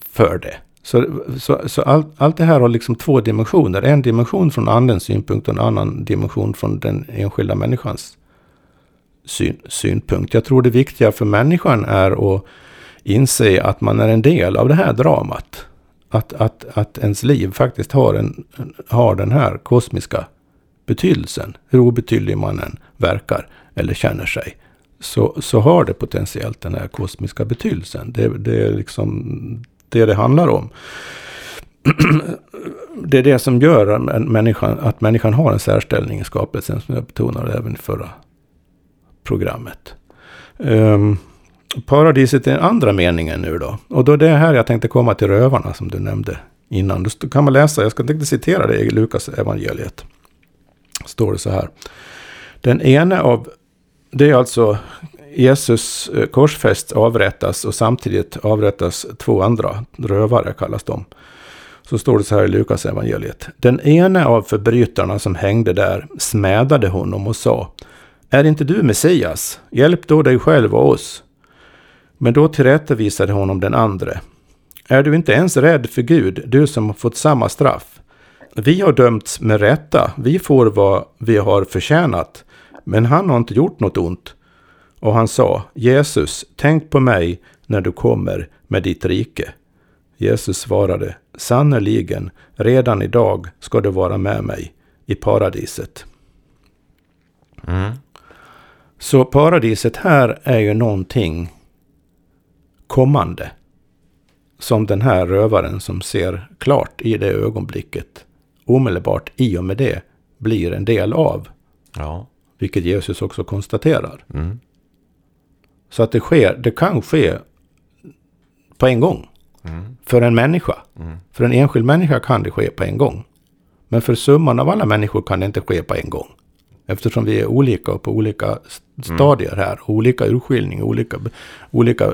för det. Så, så, så allt, allt det här har liksom två dimensioner. En dimension från andens synpunkt och en annan dimension från den enskilda människans syn, synpunkt. Jag tror det viktiga för människan är att inse att man är en del av det här dramat. Att, att, att ens liv faktiskt har, en, har den här kosmiska betydelsen. Hur obetydlig man än verkar eller känner sig. Så, så har det potentiellt den här kosmiska betydelsen. Det, det är liksom det det handlar om. (clears throat) det är det som gör människan, att människan har en särställning i skapelsen, som jag betonade även i förra programmet. Um, paradiset är den andra meningen nu då. Och då är det här jag tänkte komma till rövarna som du nämnde innan. Då kan man läsa, jag ska inte citera det i Lukas evangeliet. Står det så här. Den ene av, det är alltså Jesus eh, korsfäst avrättas och samtidigt avrättas två andra, rövare kallas de. Så står det så här i Lukas evangeliet. Den ene av förbrytarna som hängde där smädade honom och sa Är inte du Messias? Hjälp då dig själv och oss. Men då tillrättavisade honom den andre. Är du inte ens rädd för Gud, du som har fått samma straff? Vi har dömts med rätta, vi får vad vi har förtjänat, men han har inte gjort något ont. Och han sa, Jesus, tänk på mig när du kommer med ditt rike. Jesus svarade, sannerligen, redan idag ska du vara med mig i paradiset. Mm. Så paradiset här är ju någonting kommande. Som den här rövaren som ser klart i det ögonblicket omedelbart i och med det blir en del av. Ja. Vilket Jesus också konstaterar. Mm. Så att det sker, det kan ske på en gång. Mm. För en människa. Mm. För en enskild människa kan det ske på en gång. Men för summan av alla människor kan det inte ske på en gång. Eftersom vi är olika och på olika stadier här. Olika urskiljning, olika, olika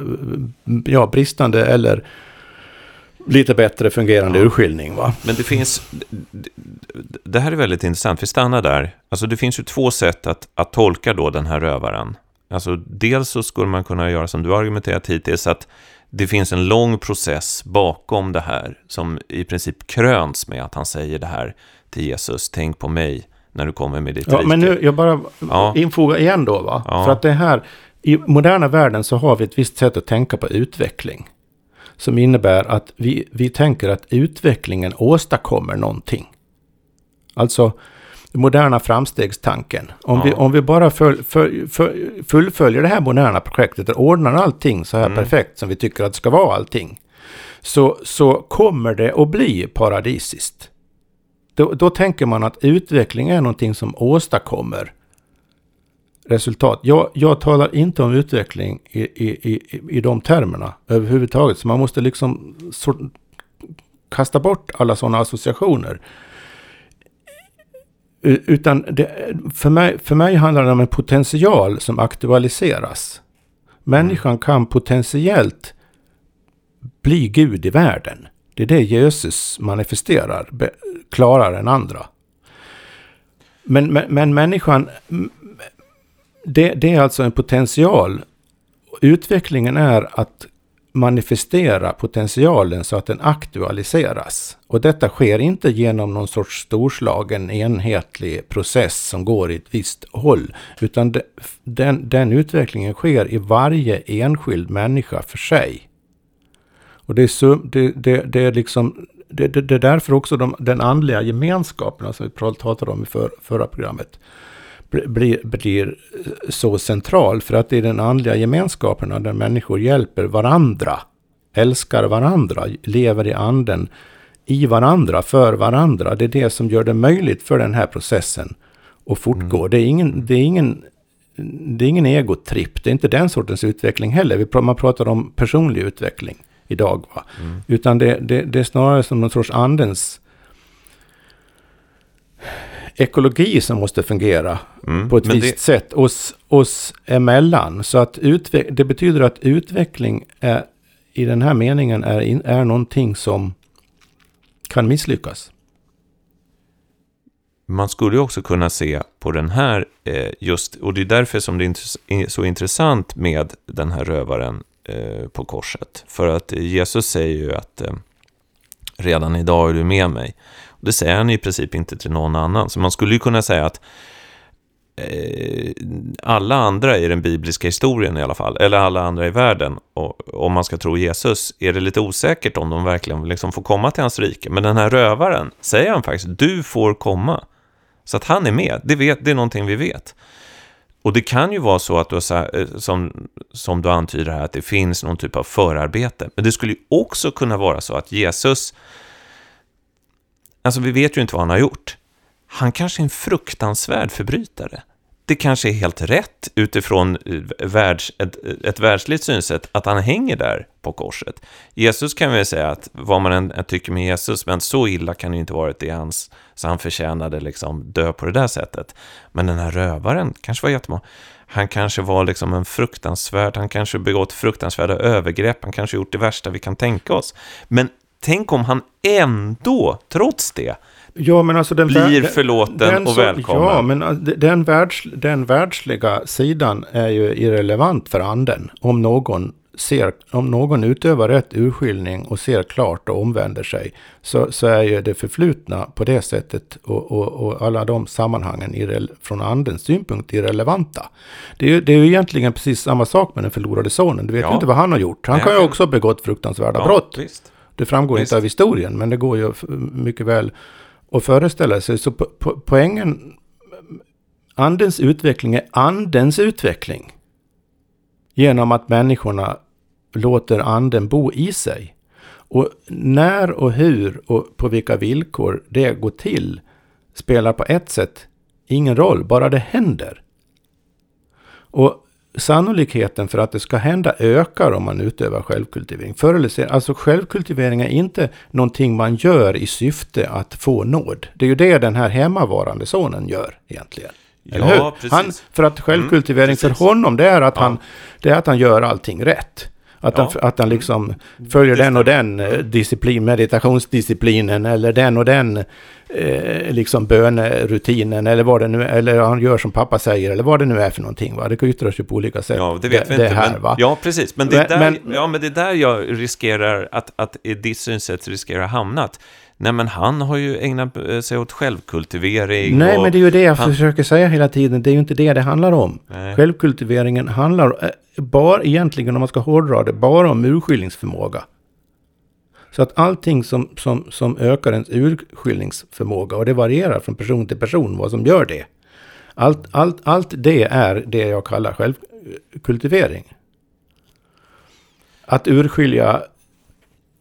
ja, bristande eller lite bättre fungerande Ja. urskiljning. Va? Men det finns... Det här är väldigt intressant. Vi stannar där. Alltså det finns ju två sätt att, att tolka då den här rövaren. Alltså dels så skulle man kunna göra som du har argumenterat hittills, att det finns en lång process bakom det här som i princip kröns med att han säger det här till Jesus. Tänk på mig när du kommer med ditt Ja, rike. men nu, jag bara Ja. infogar igen då. Va? Ja. För att det här, i moderna världen så har vi ett visst sätt att tänka på utveckling. Som innebär att vi, vi tänker att utvecklingen åstadkommer någonting. Alltså moderna framstegstanken. Om, Ja. vi, om vi bara full, full, full, fullföljer det här moderna projektet och ordnar allting så här Mm. perfekt som vi tycker att det ska vara allting. Så, så kommer det att bli paradisiskt. Då, då tänker man att utveckling är någonting som åstadkommer resultat. Jag, jag talar inte om utveckling i, i, i, i de termerna överhuvudtaget. Så man måste liksom sort, kasta bort alla sådana associationer. Utan det, för, mig, för mig handlar det om en potential som aktualiseras. Människan kan potentiellt bli Gud i världen. Det är det Jesus manifesterar, klarare än andra. Men, men, men människan, det, det är alltså en potential. Utvecklingen är att manifestera potentialen så att den aktualiseras. Och detta sker inte genom någon sorts storslagen enhetlig process som går i ett visst håll. Utan den, den utvecklingen sker i varje enskild människa för sig. Och det är, det, det, det är liksom det, det, det, är därför också de, den andliga gemenskapen, som vi pratade om i för, förra programmet, blir, blir så central. För att det är den andliga gemenskapen där människor hjälper varandra, älskar varandra, lever i anden, i varandra, för varandra. Det är det som gör det möjligt för den här processen att fortgå. Mm. Det, är ingen, det, är ingen, det är ingen egotripp, det är inte den sortens utveckling heller. Man pratar om personlig utveckling idag. Va? Mm. Utan det, det, det är snarare som någon sorts andens ekologi som måste fungera mm, på ett visst det... sätt oss, oss emellan. Så att det betyder att utveckling är, i den här meningen är, in, är någonting som kan misslyckas. Man skulle ju också kunna se på den här, eh, just, och det är därför som det är så intressant med den här rövaren eh, på korset. För att Jesus säger ju att eh, redan idag är du med mig. Det säger han i princip inte till någon annan. Så man skulle ju kunna säga att eh, alla andra i den bibliska historien i alla fall, eller alla andra i världen, och, om man ska tro Jesus, är det lite osäkert om de verkligen liksom får komma till hans rike. Men den här rövaren säger han faktiskt, du får komma. Så att han är med, det, vet, det är någonting vi vet. Och det kan ju vara så att du har, eh, som, som du antyder här, att det finns någon typ av förarbete. Men det skulle ju också kunna vara så att Jesus Alltså vi vet ju inte vad han har gjort. Han kanske är en fruktansvärd förbrytare. Det kanske är helt rätt utifrån eh, världs, ett, ett världsligt synsätt att han hänger där på korset. Jesus kan vi säga att vad man än tycker med Jesus, men så illa kan det inte varit det hans, så han förtjänade liksom dö på det där sättet. Men den här rövaren kanske var jättemånga. Han kanske var liksom en fruktansvärd, han kanske begått fruktansvärda övergrepp, han kanske gjort det värsta vi kan tänka oss. Men tänk om han ändå, trots det, ja, men alltså den blir förlåten den, och välkommen. Ja, men äh, den, världs, den världsliga sidan är ju irrelevant för anden. Om någon, ser, om någon utövar rätt urskiljning och ser klart och omvänder sig, så, så är ju det förflutna på det sättet och, och, och alla de sammanhangen irre, från andens synpunkt irrelevanta. Det är, ju, det är ju egentligen precis samma sak med den förlorade sonen. Du vet ja. ju inte vad han har gjort. Han Nej, kan ju också ha begått fruktansvärda ja, brott. Visst. Det framgår Visst. inte av historien, men det går ju mycket väl att föreställa sig. Så po po poängen, andens utveckling är andens utveckling. Genom att människorna låter anden bo i sig. Och när och hur och på vilka villkor det går till spelar på ett sätt ingen roll, bara det händer. Och sannolikheten för att det ska hända ökar om man utövar självkultivering. Förr eller senare, alltså självkultivering är inte någonting man gör i syfte att få nåd. Det är ju det den här hemmavarande sonen gör egentligen. Ja, precis. Han, för att självkultivering mm, för honom, det är, att ja. han, det är att han gör allting rätt. Att, ja. han, att han liksom följer den och den eh, disciplin, meditationsdisciplinen eller den och den eh, liksom bönerutinen eller vad det nu eller han gör som pappa säger eller vad det nu är för någonting. Va? Det kan yttra sig på olika sätt. Ja, det vet det, vi inte. Här, men? Ja, precis. Men det, är där, men, ja, men det är där jag riskerar att, att i ditt synsätt riskerar hamnat. Nej, men han har ju ägnat eh, sig åt självkultivering. Nej, men det är ju det jag han... försöker säga hela tiden. Det är ju inte det det handlar om. Nej. Självkultiveringen handlar eh, bara, egentligen om man ska hårdra det, bara om urskiljningsförmåga. Så att allting som, som, som ökar ens urskiljningsförmåga, och det varierar från person till person vad som gör det. Allt, allt, allt det är det jag kallar självkultivering. Att urskilja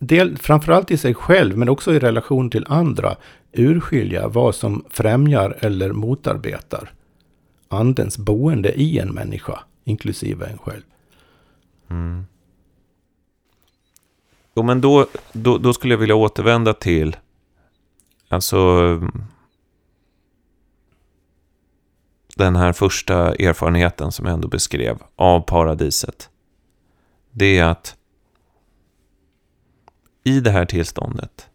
del, framförallt i sig själv, men också i relation till andra, urskilja vad som främjar eller motarbetar andens boende i en människa, inklusive en själv. Mm. Jo, men då, då, då skulle jag vilja återvända till, alltså, den här första erfarenheten som jag ändå beskrev av paradiset. Det är att i det här tillståndet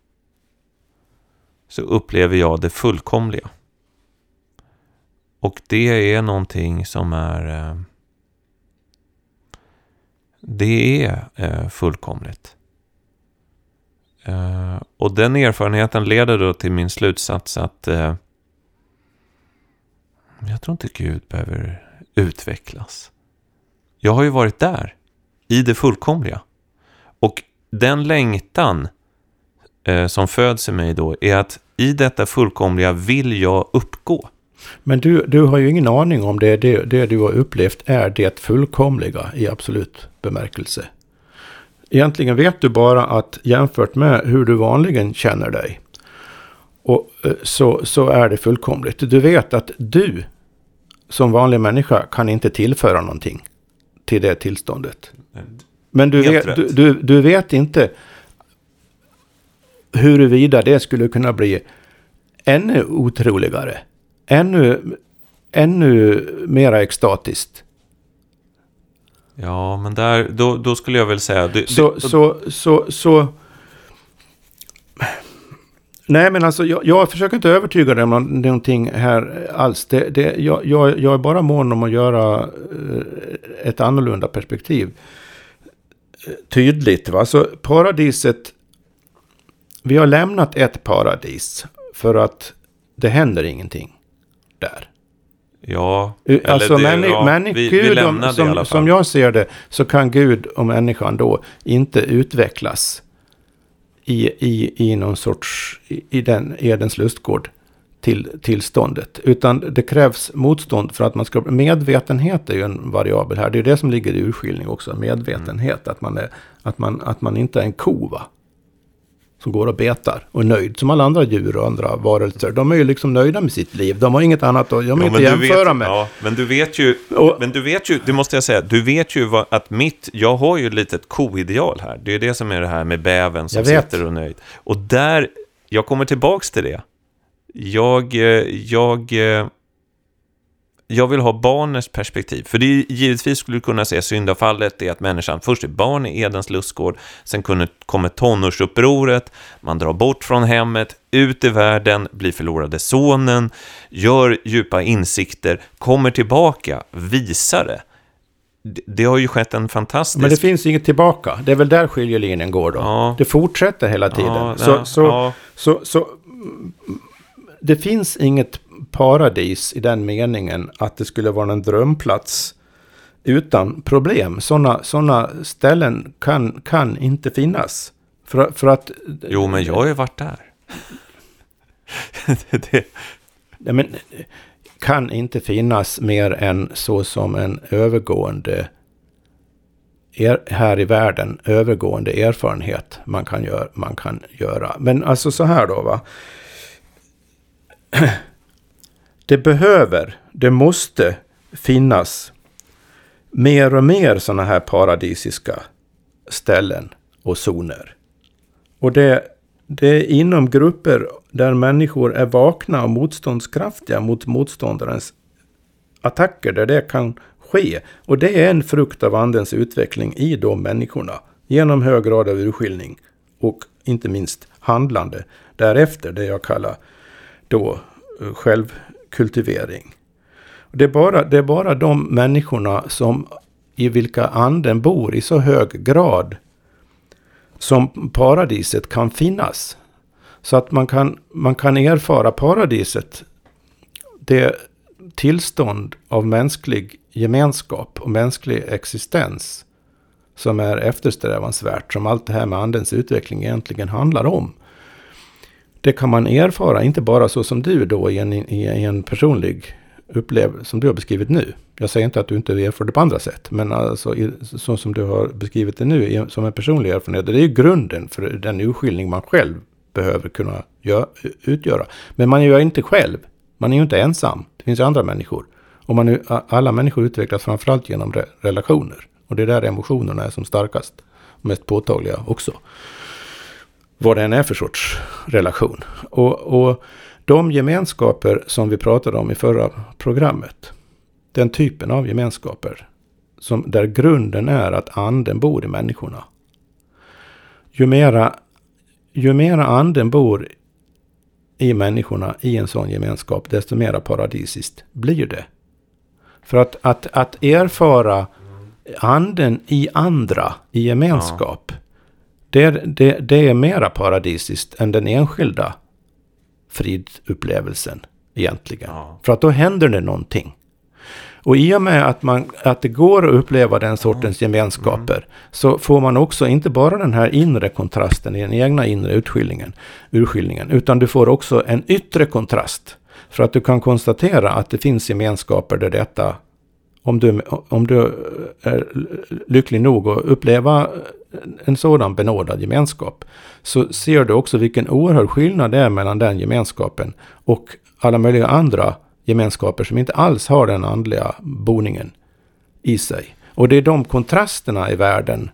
så upplever jag det fullkomliga. Och det är någonting som är... Eh, det är eh, fullkomligt. Eh, och den erfarenheten leder då till min slutsats att jag tror inte Gud behöver utvecklas. Jag har ju varit där, i det fullkomliga. Och den längtan eh, som föds i mig då är att i detta fullkomliga vill jag uppgå. Men du, du har ju ingen aning om det, det, det du har upplevt är det fullkomliga i absolut bemärkelse. Egentligen vet du bara att jämfört med hur du vanligen känner dig och, eh, så, så är det fullkomligt. Du vet att du som vanlig människa kan inte tillföra någonting till det tillståndet. Men du vet, du, du, du vet inte huruvida det skulle kunna bli ännu otroligare. Ännu, ännu mera extatiskt. Ja, men där, då, då skulle jag väl säga... Det, så, det, så, så, så, Nej, men alltså jag, jag försöker inte övertyga dig om någonting här alls. Det, det, jag, jag, jag är bara mån om att göra eh, ett annorlunda perspektiv tydligt. Va? Så paradiset, vi har lämnat ett paradis för att det händer ingenting där. Ja, alltså det, männi ja, männi vi, Gud, vi om, som, som jag ser det, så kan Gud och människan då inte utvecklas i, i, i någon sorts, i, den Edens lustgård till tillståndet. Utan det krävs motstånd för att man ska... Medvetenhet är ju en variabel här. Det är det som ligger i urskiljning också. Medvetenhet. Att, man är, att, man, att man inte är en ko va? som går och betar och är nöjd. Som alla andra djur och andra varelser. De är ju liksom nöjda med sitt liv. De har inget annat att de ja, inte jämföra vet, med. Ja, men du vet ju, och, men du vet ju, det måste jag säga, du vet ju vad, att mitt, jag har ju ett litet koideal här. Det är det som är det här med bäven som sitter och nöjd. Och där, jag kommer tillbaks till det. Jag, eh, jag, eh, jag vill ha barnets perspektiv. För det är, givetvis skulle du kunna säga syndafallet är att människan först är barn i Edens lustgård, sen kommer tonårsupproret, man drar bort från hemmet, ut i världen, blir förlorade sonen, gör djupa insikter, kommer tillbaka, visar det. Det har ju skett en fantastisk... Men det finns inget tillbaka. Det är väl där skiljelinjen går då. Ja. Det fortsätter hela tiden. Ja, så, så, ja. så, så, det finns inget paradis i den meningen att det skulle vara en drömplats utan problem. Sådana såna ställen kan, kan inte finnas. För, för att... Jo, men jag har ju varit där. (laughs) det... Ja, men, kan inte finnas mer än så som en övergående er, här i världen, övergående erfarenhet man kan, gör, man kan göra. Men alltså så här då va det behöver, det måste finnas mer och mer sådana här paradisiska ställen och zoner. Och det, det är inom grupper där människor är vakna och motståndskraftiga mot motståndarens attacker, där det kan ske. Och det är en frukt av andens utveckling i de människorna. Genom hög grad av urskiljning och inte minst handlande därefter, det jag kallar då eh, självkultivering. Det är, bara, det är bara de människorna som i vilka anden bor i så hög grad som paradiset kan finnas. Så att man kan, man kan erfara paradiset, det tillstånd av mänsklig gemenskap och mänsklig existens som är eftersträvansvärt, som allt det här med andens utveckling egentligen handlar om det kan man erfara, inte bara så som du då i en, i en personlig upplevelse som du har beskrivit nu. Jag säger inte att du inte erfar det på andra sätt, men alltså så som du har beskrivit det nu som en personlig erfarenhet. Det är ju grunden för den urskiljning man själv behöver kunna gör, utgöra. Men man är ju inte själv. Man är ju inte ensam. Det finns ju andra människor. Och man alla människor utvecklas framförallt genom re, relationer. Och det är där emotionerna är som starkast. mest påtagliga också. Vad det än är för sorts relation. Och, och de gemenskaper som vi pratade om i förra programmet. Den typen av gemenskaper. Som, där grunden är att anden bor i människorna. Ju mera, ju mera anden bor i människorna i en sån gemenskap, desto mera paradisiskt blir det. För att, att, att erfara anden i andra, i gemenskap, ja det, det, det är mera paradisiskt än den enskilda fridupplevelsen egentligen. Ja. För att då händer det någonting. Och i och med att, man, att det går att uppleva den sortens gemenskaper mm. så får man också inte bara den här inre kontrasten i den egna inre utskiljningen, urskiljningen, utan du får också en yttre kontrast. För att du kan konstatera att det finns gemenskaper där detta, om du, om du är lycklig nog att uppleva en sådan benådad gemenskap, så ser du också vilken oerhörd skillnad det är mellan den gemenskapen och alla möjliga andra gemenskaper som inte alls har den andliga boningen i sig. Och det är de kontrasterna i världen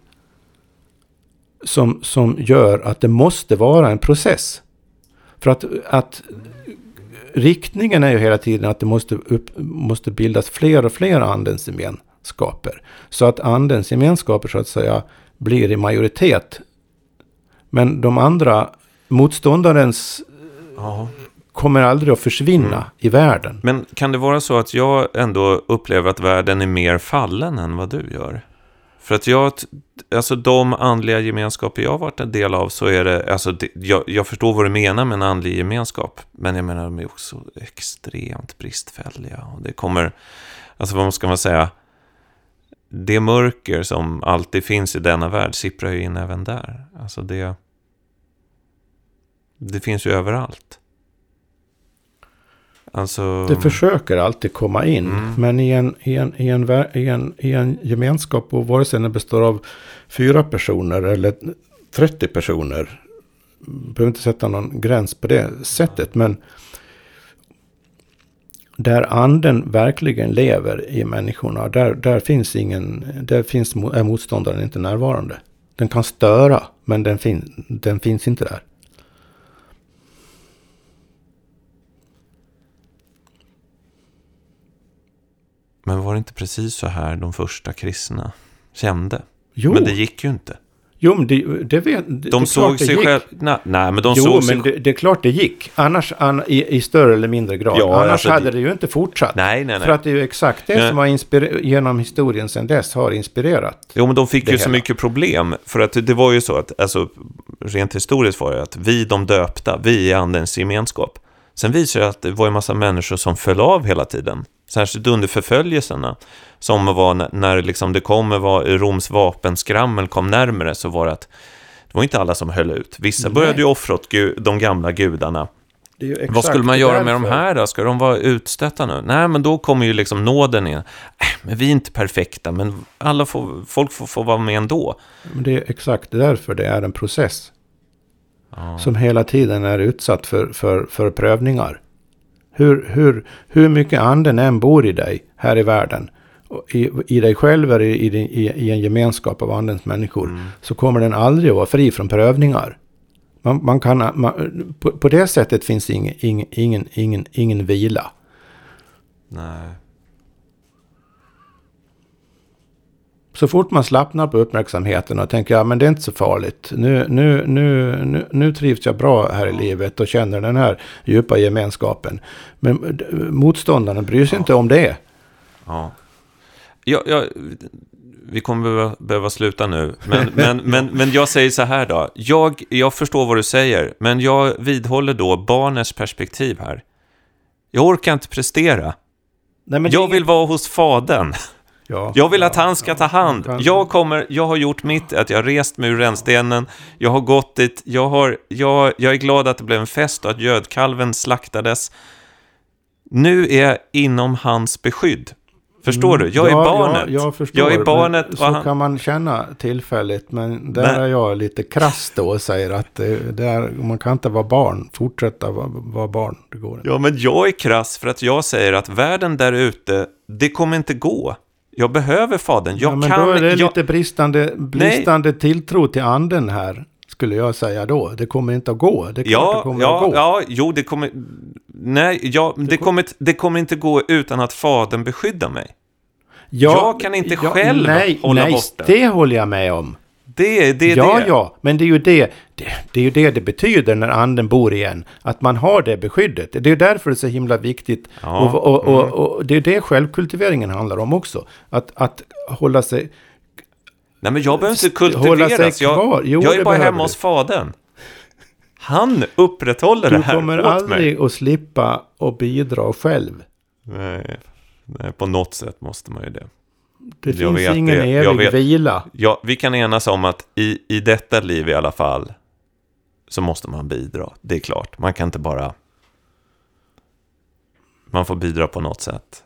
som, som gör att det måste vara en process. För att, att riktningen är ju hela tiden att det måste, upp, måste bildas fler och fler andens gemenskaper. Så att andens gemenskaper så att säga blir i majoritet. Men de andra, motståndarens Aha kommer aldrig att försvinna mm. i världen. Men kan det vara så att jag ändå upplever att världen är mer fallen än vad du gör? För att jag, alltså de andliga gemenskaper jag har varit en del av så är det, alltså det, jag, jag, förstår vad du menar med en andlig gemenskap. Men jag menar de är också extremt bristfälliga. Och det kommer, alltså vad ska man säga, det mörker som alltid finns i denna värld sipprar ju in även där. Alltså det, det finns ju överallt. Alltså... Det försöker alltid komma in. Mm. Men i en, i, en, i, en, i, en, i en gemenskap, och vare sig den består av fyra personer eller 30 personer. Behöver inte sätta någon gräns på det sättet. Men där anden verkligen lever i människorna. Där, där finns ingen, där finns, är motståndaren inte närvarande. Den kan störa, men den, fin, den finns inte där. Men var det inte precis så här de första kristna kände? Jo. Men det gick ju inte. Jo, men det, det vet De det såg sig själva... Nej, nej, men de jo, såg men sig... det, det, är klart det gick. Annars, an, i, i, större eller mindre grad. Ja, Annars alltså, hade det ju inte fortsatt. Nej, nej, nej. För att det är ju exakt det som har genom historien sedan dess har inspirerat. Jo, men de fick ju hela. så mycket problem. För att det var ju så att, alltså, rent historiskt var det att vi de döpta, vi är andens gemenskap. Sen visar det att det var en massa människor som föll av hela tiden. Särskilt under förföljelserna. Som var när liksom det kom, var Roms vapenskrammel kom närmare så var det att det var inte alla som höll ut. Vissa Nej. började ju offra åt de gamla gudarna. Vad skulle man göra med de här då? Ska de vara utstötta nu? Nej, men då kommer ju liksom nåden in. Äh, men vi är inte perfekta, men alla får, folk får, får vara med ändå. Men det är exakt därför det är en process. Ja. Som hela tiden är utsatt för, för, för prövningar. Hur, hur, hur mycket anden än bor i dig här i världen, i, i dig själv eller i, i, i en gemenskap av andens människor, mm. så kommer den aldrig att vara fri från prövningar. Man, man kan, man, på, på, det sättet finns ingen, ingen, ingen, ingen, ingen vila. Nej. Så fort man slappnar på uppmärksamheten och tänker ja men det är inte så farligt. Nu, nu, nu, nu, nu trivs jag bra här i livet och känner den här djupa gemenskapen. Men motståndarna bryr sig ja. inte om det. Ja. Ja, ja, vi kommer behöva, behöva sluta nu. Men, (laughs) men, men, men jag säger så här då. Jag, jag förstår vad du säger, men jag vidhåller då barnets perspektiv här. Jag orkar inte prestera. Nej, jag vill vara hos fadern. (laughs) Ja, jag vill att han ska ta hand. Jag, kommer, jag har gjort mitt, att jag har rest mig ur rännstenen. Jag har gått dit. Jag, har, jag, jag är glad att det blev en fest och att gödkalven slaktades. Nu är jag inom hans beskydd. Förstår du? Jag är ja, barnet. Ja, jag, förstår, jag är barnet. Så han... kan man känna tillfälligt. Men där men... är jag lite krass då och säger att det, det är, man kan inte vara barn. Fortsätta vara, vara barn. Det går inte. Ja, men jag är krass för att jag säger att världen där ute, det kommer inte gå. Jag behöver Fadern. Jag ja, men kan... då är det jag, lite bristande, bristande tilltro till anden här. Skulle jag säga då. Det kommer inte att gå. Det klart det Ja, kommer ja, att gå. ja, jo, det kommer... Nej, ja, det, kom- kommer, det kommer inte gå utan att Fadern beskyddar mig. Ja, Jag kan inte själv nej, hålla nej, borta. det håller jag med om. Det, det är ja, det. ja, men det är ju det, det det är ju det det betyder när anden bor igen. Att man har det beskyddet. Det är därför det är så himla viktigt. Ja, och, och, och, mm. och det är det självkultiveringen handlar om också. Att, att hålla sig... Nej, men jag behöver inte kultiveras. Jag. Jo, jag är det bara hemma du. hos Fadern. Han upprätthåller det Du här kommer åt mig. aldrig att slippa att bidra själv. Nej, nej, på något sätt måste man ju det. Det Jag finns vet ingen det. Evig vet. vila. Ja, vi kan enas om att i, i detta liv i alla fall så måste man bidra. Det är klart, man kan inte bara... Man får bidra på något sätt.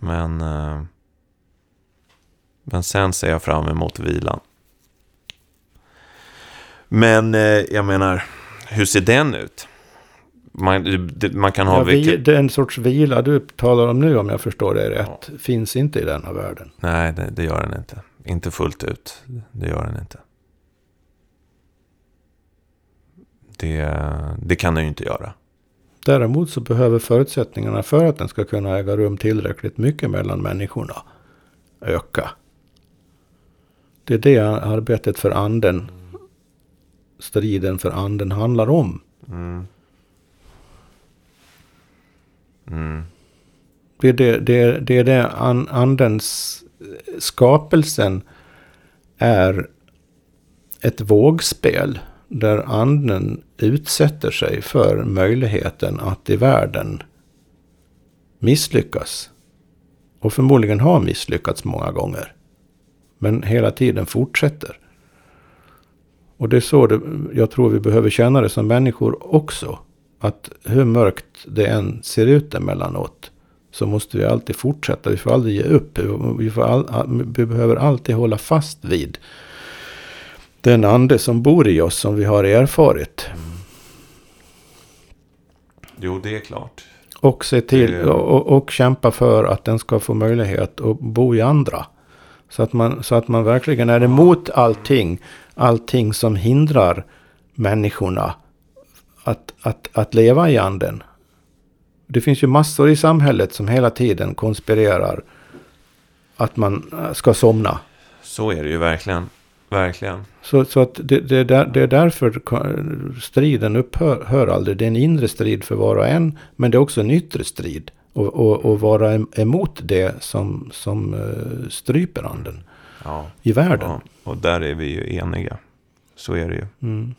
Men, eh, men sen ser jag fram emot vilan. Men eh, jag menar, hur ser den ut? Man, man kan ha Ja, vi, vilket... den sorts vila du talar om nu, om jag förstår det rätt, finns inte i denna världen. Nej, det, det gör den inte. Inte fullt ut. Det gör den inte. Det, det kan den ju inte göra. Däremot så behöver förutsättningarna för att den ska kunna äga rum tillräckligt mycket mellan människorna öka. Det är det arbetet för anden, striden för anden handlar om. Mm. Mm. Det är det, det, är- det, är det an, andens skapelsen är ett vågspel. Där anden utsätter sig för möjligheten att i världen misslyckas. Och förmodligen har misslyckats många gånger. Men hela tiden fortsätter. Och det är så det, jag tror vi behöver känna det som människor också. Att hur mörkt det än ser ut emellanåt. Så måste vi alltid fortsätta. Vi får aldrig ge upp. Vi, all, vi behöver alltid hålla fast vid den ande som bor i oss. Som vi har erfarit. Jo, det är klart. Och se till och, och, och kämpa för att den ska få möjlighet att bo i andra. Så att man, så att man verkligen är emot allting. Allting som hindrar människorna att, att, att leva i anden. Det finns ju massor i samhället som hela tiden konspirerar att man ska somna. Så är det ju verkligen. Verkligen. Så, så att det, det, är där, det är därför striden upphör hör aldrig. Det är en inre strid för var och en. Men det är också en yttre strid. Och, och, och vara em- emot det som, som eh, stryper anden Ja. i världen. ja. Och där är vi ju eniga. Så är det ju. Mm.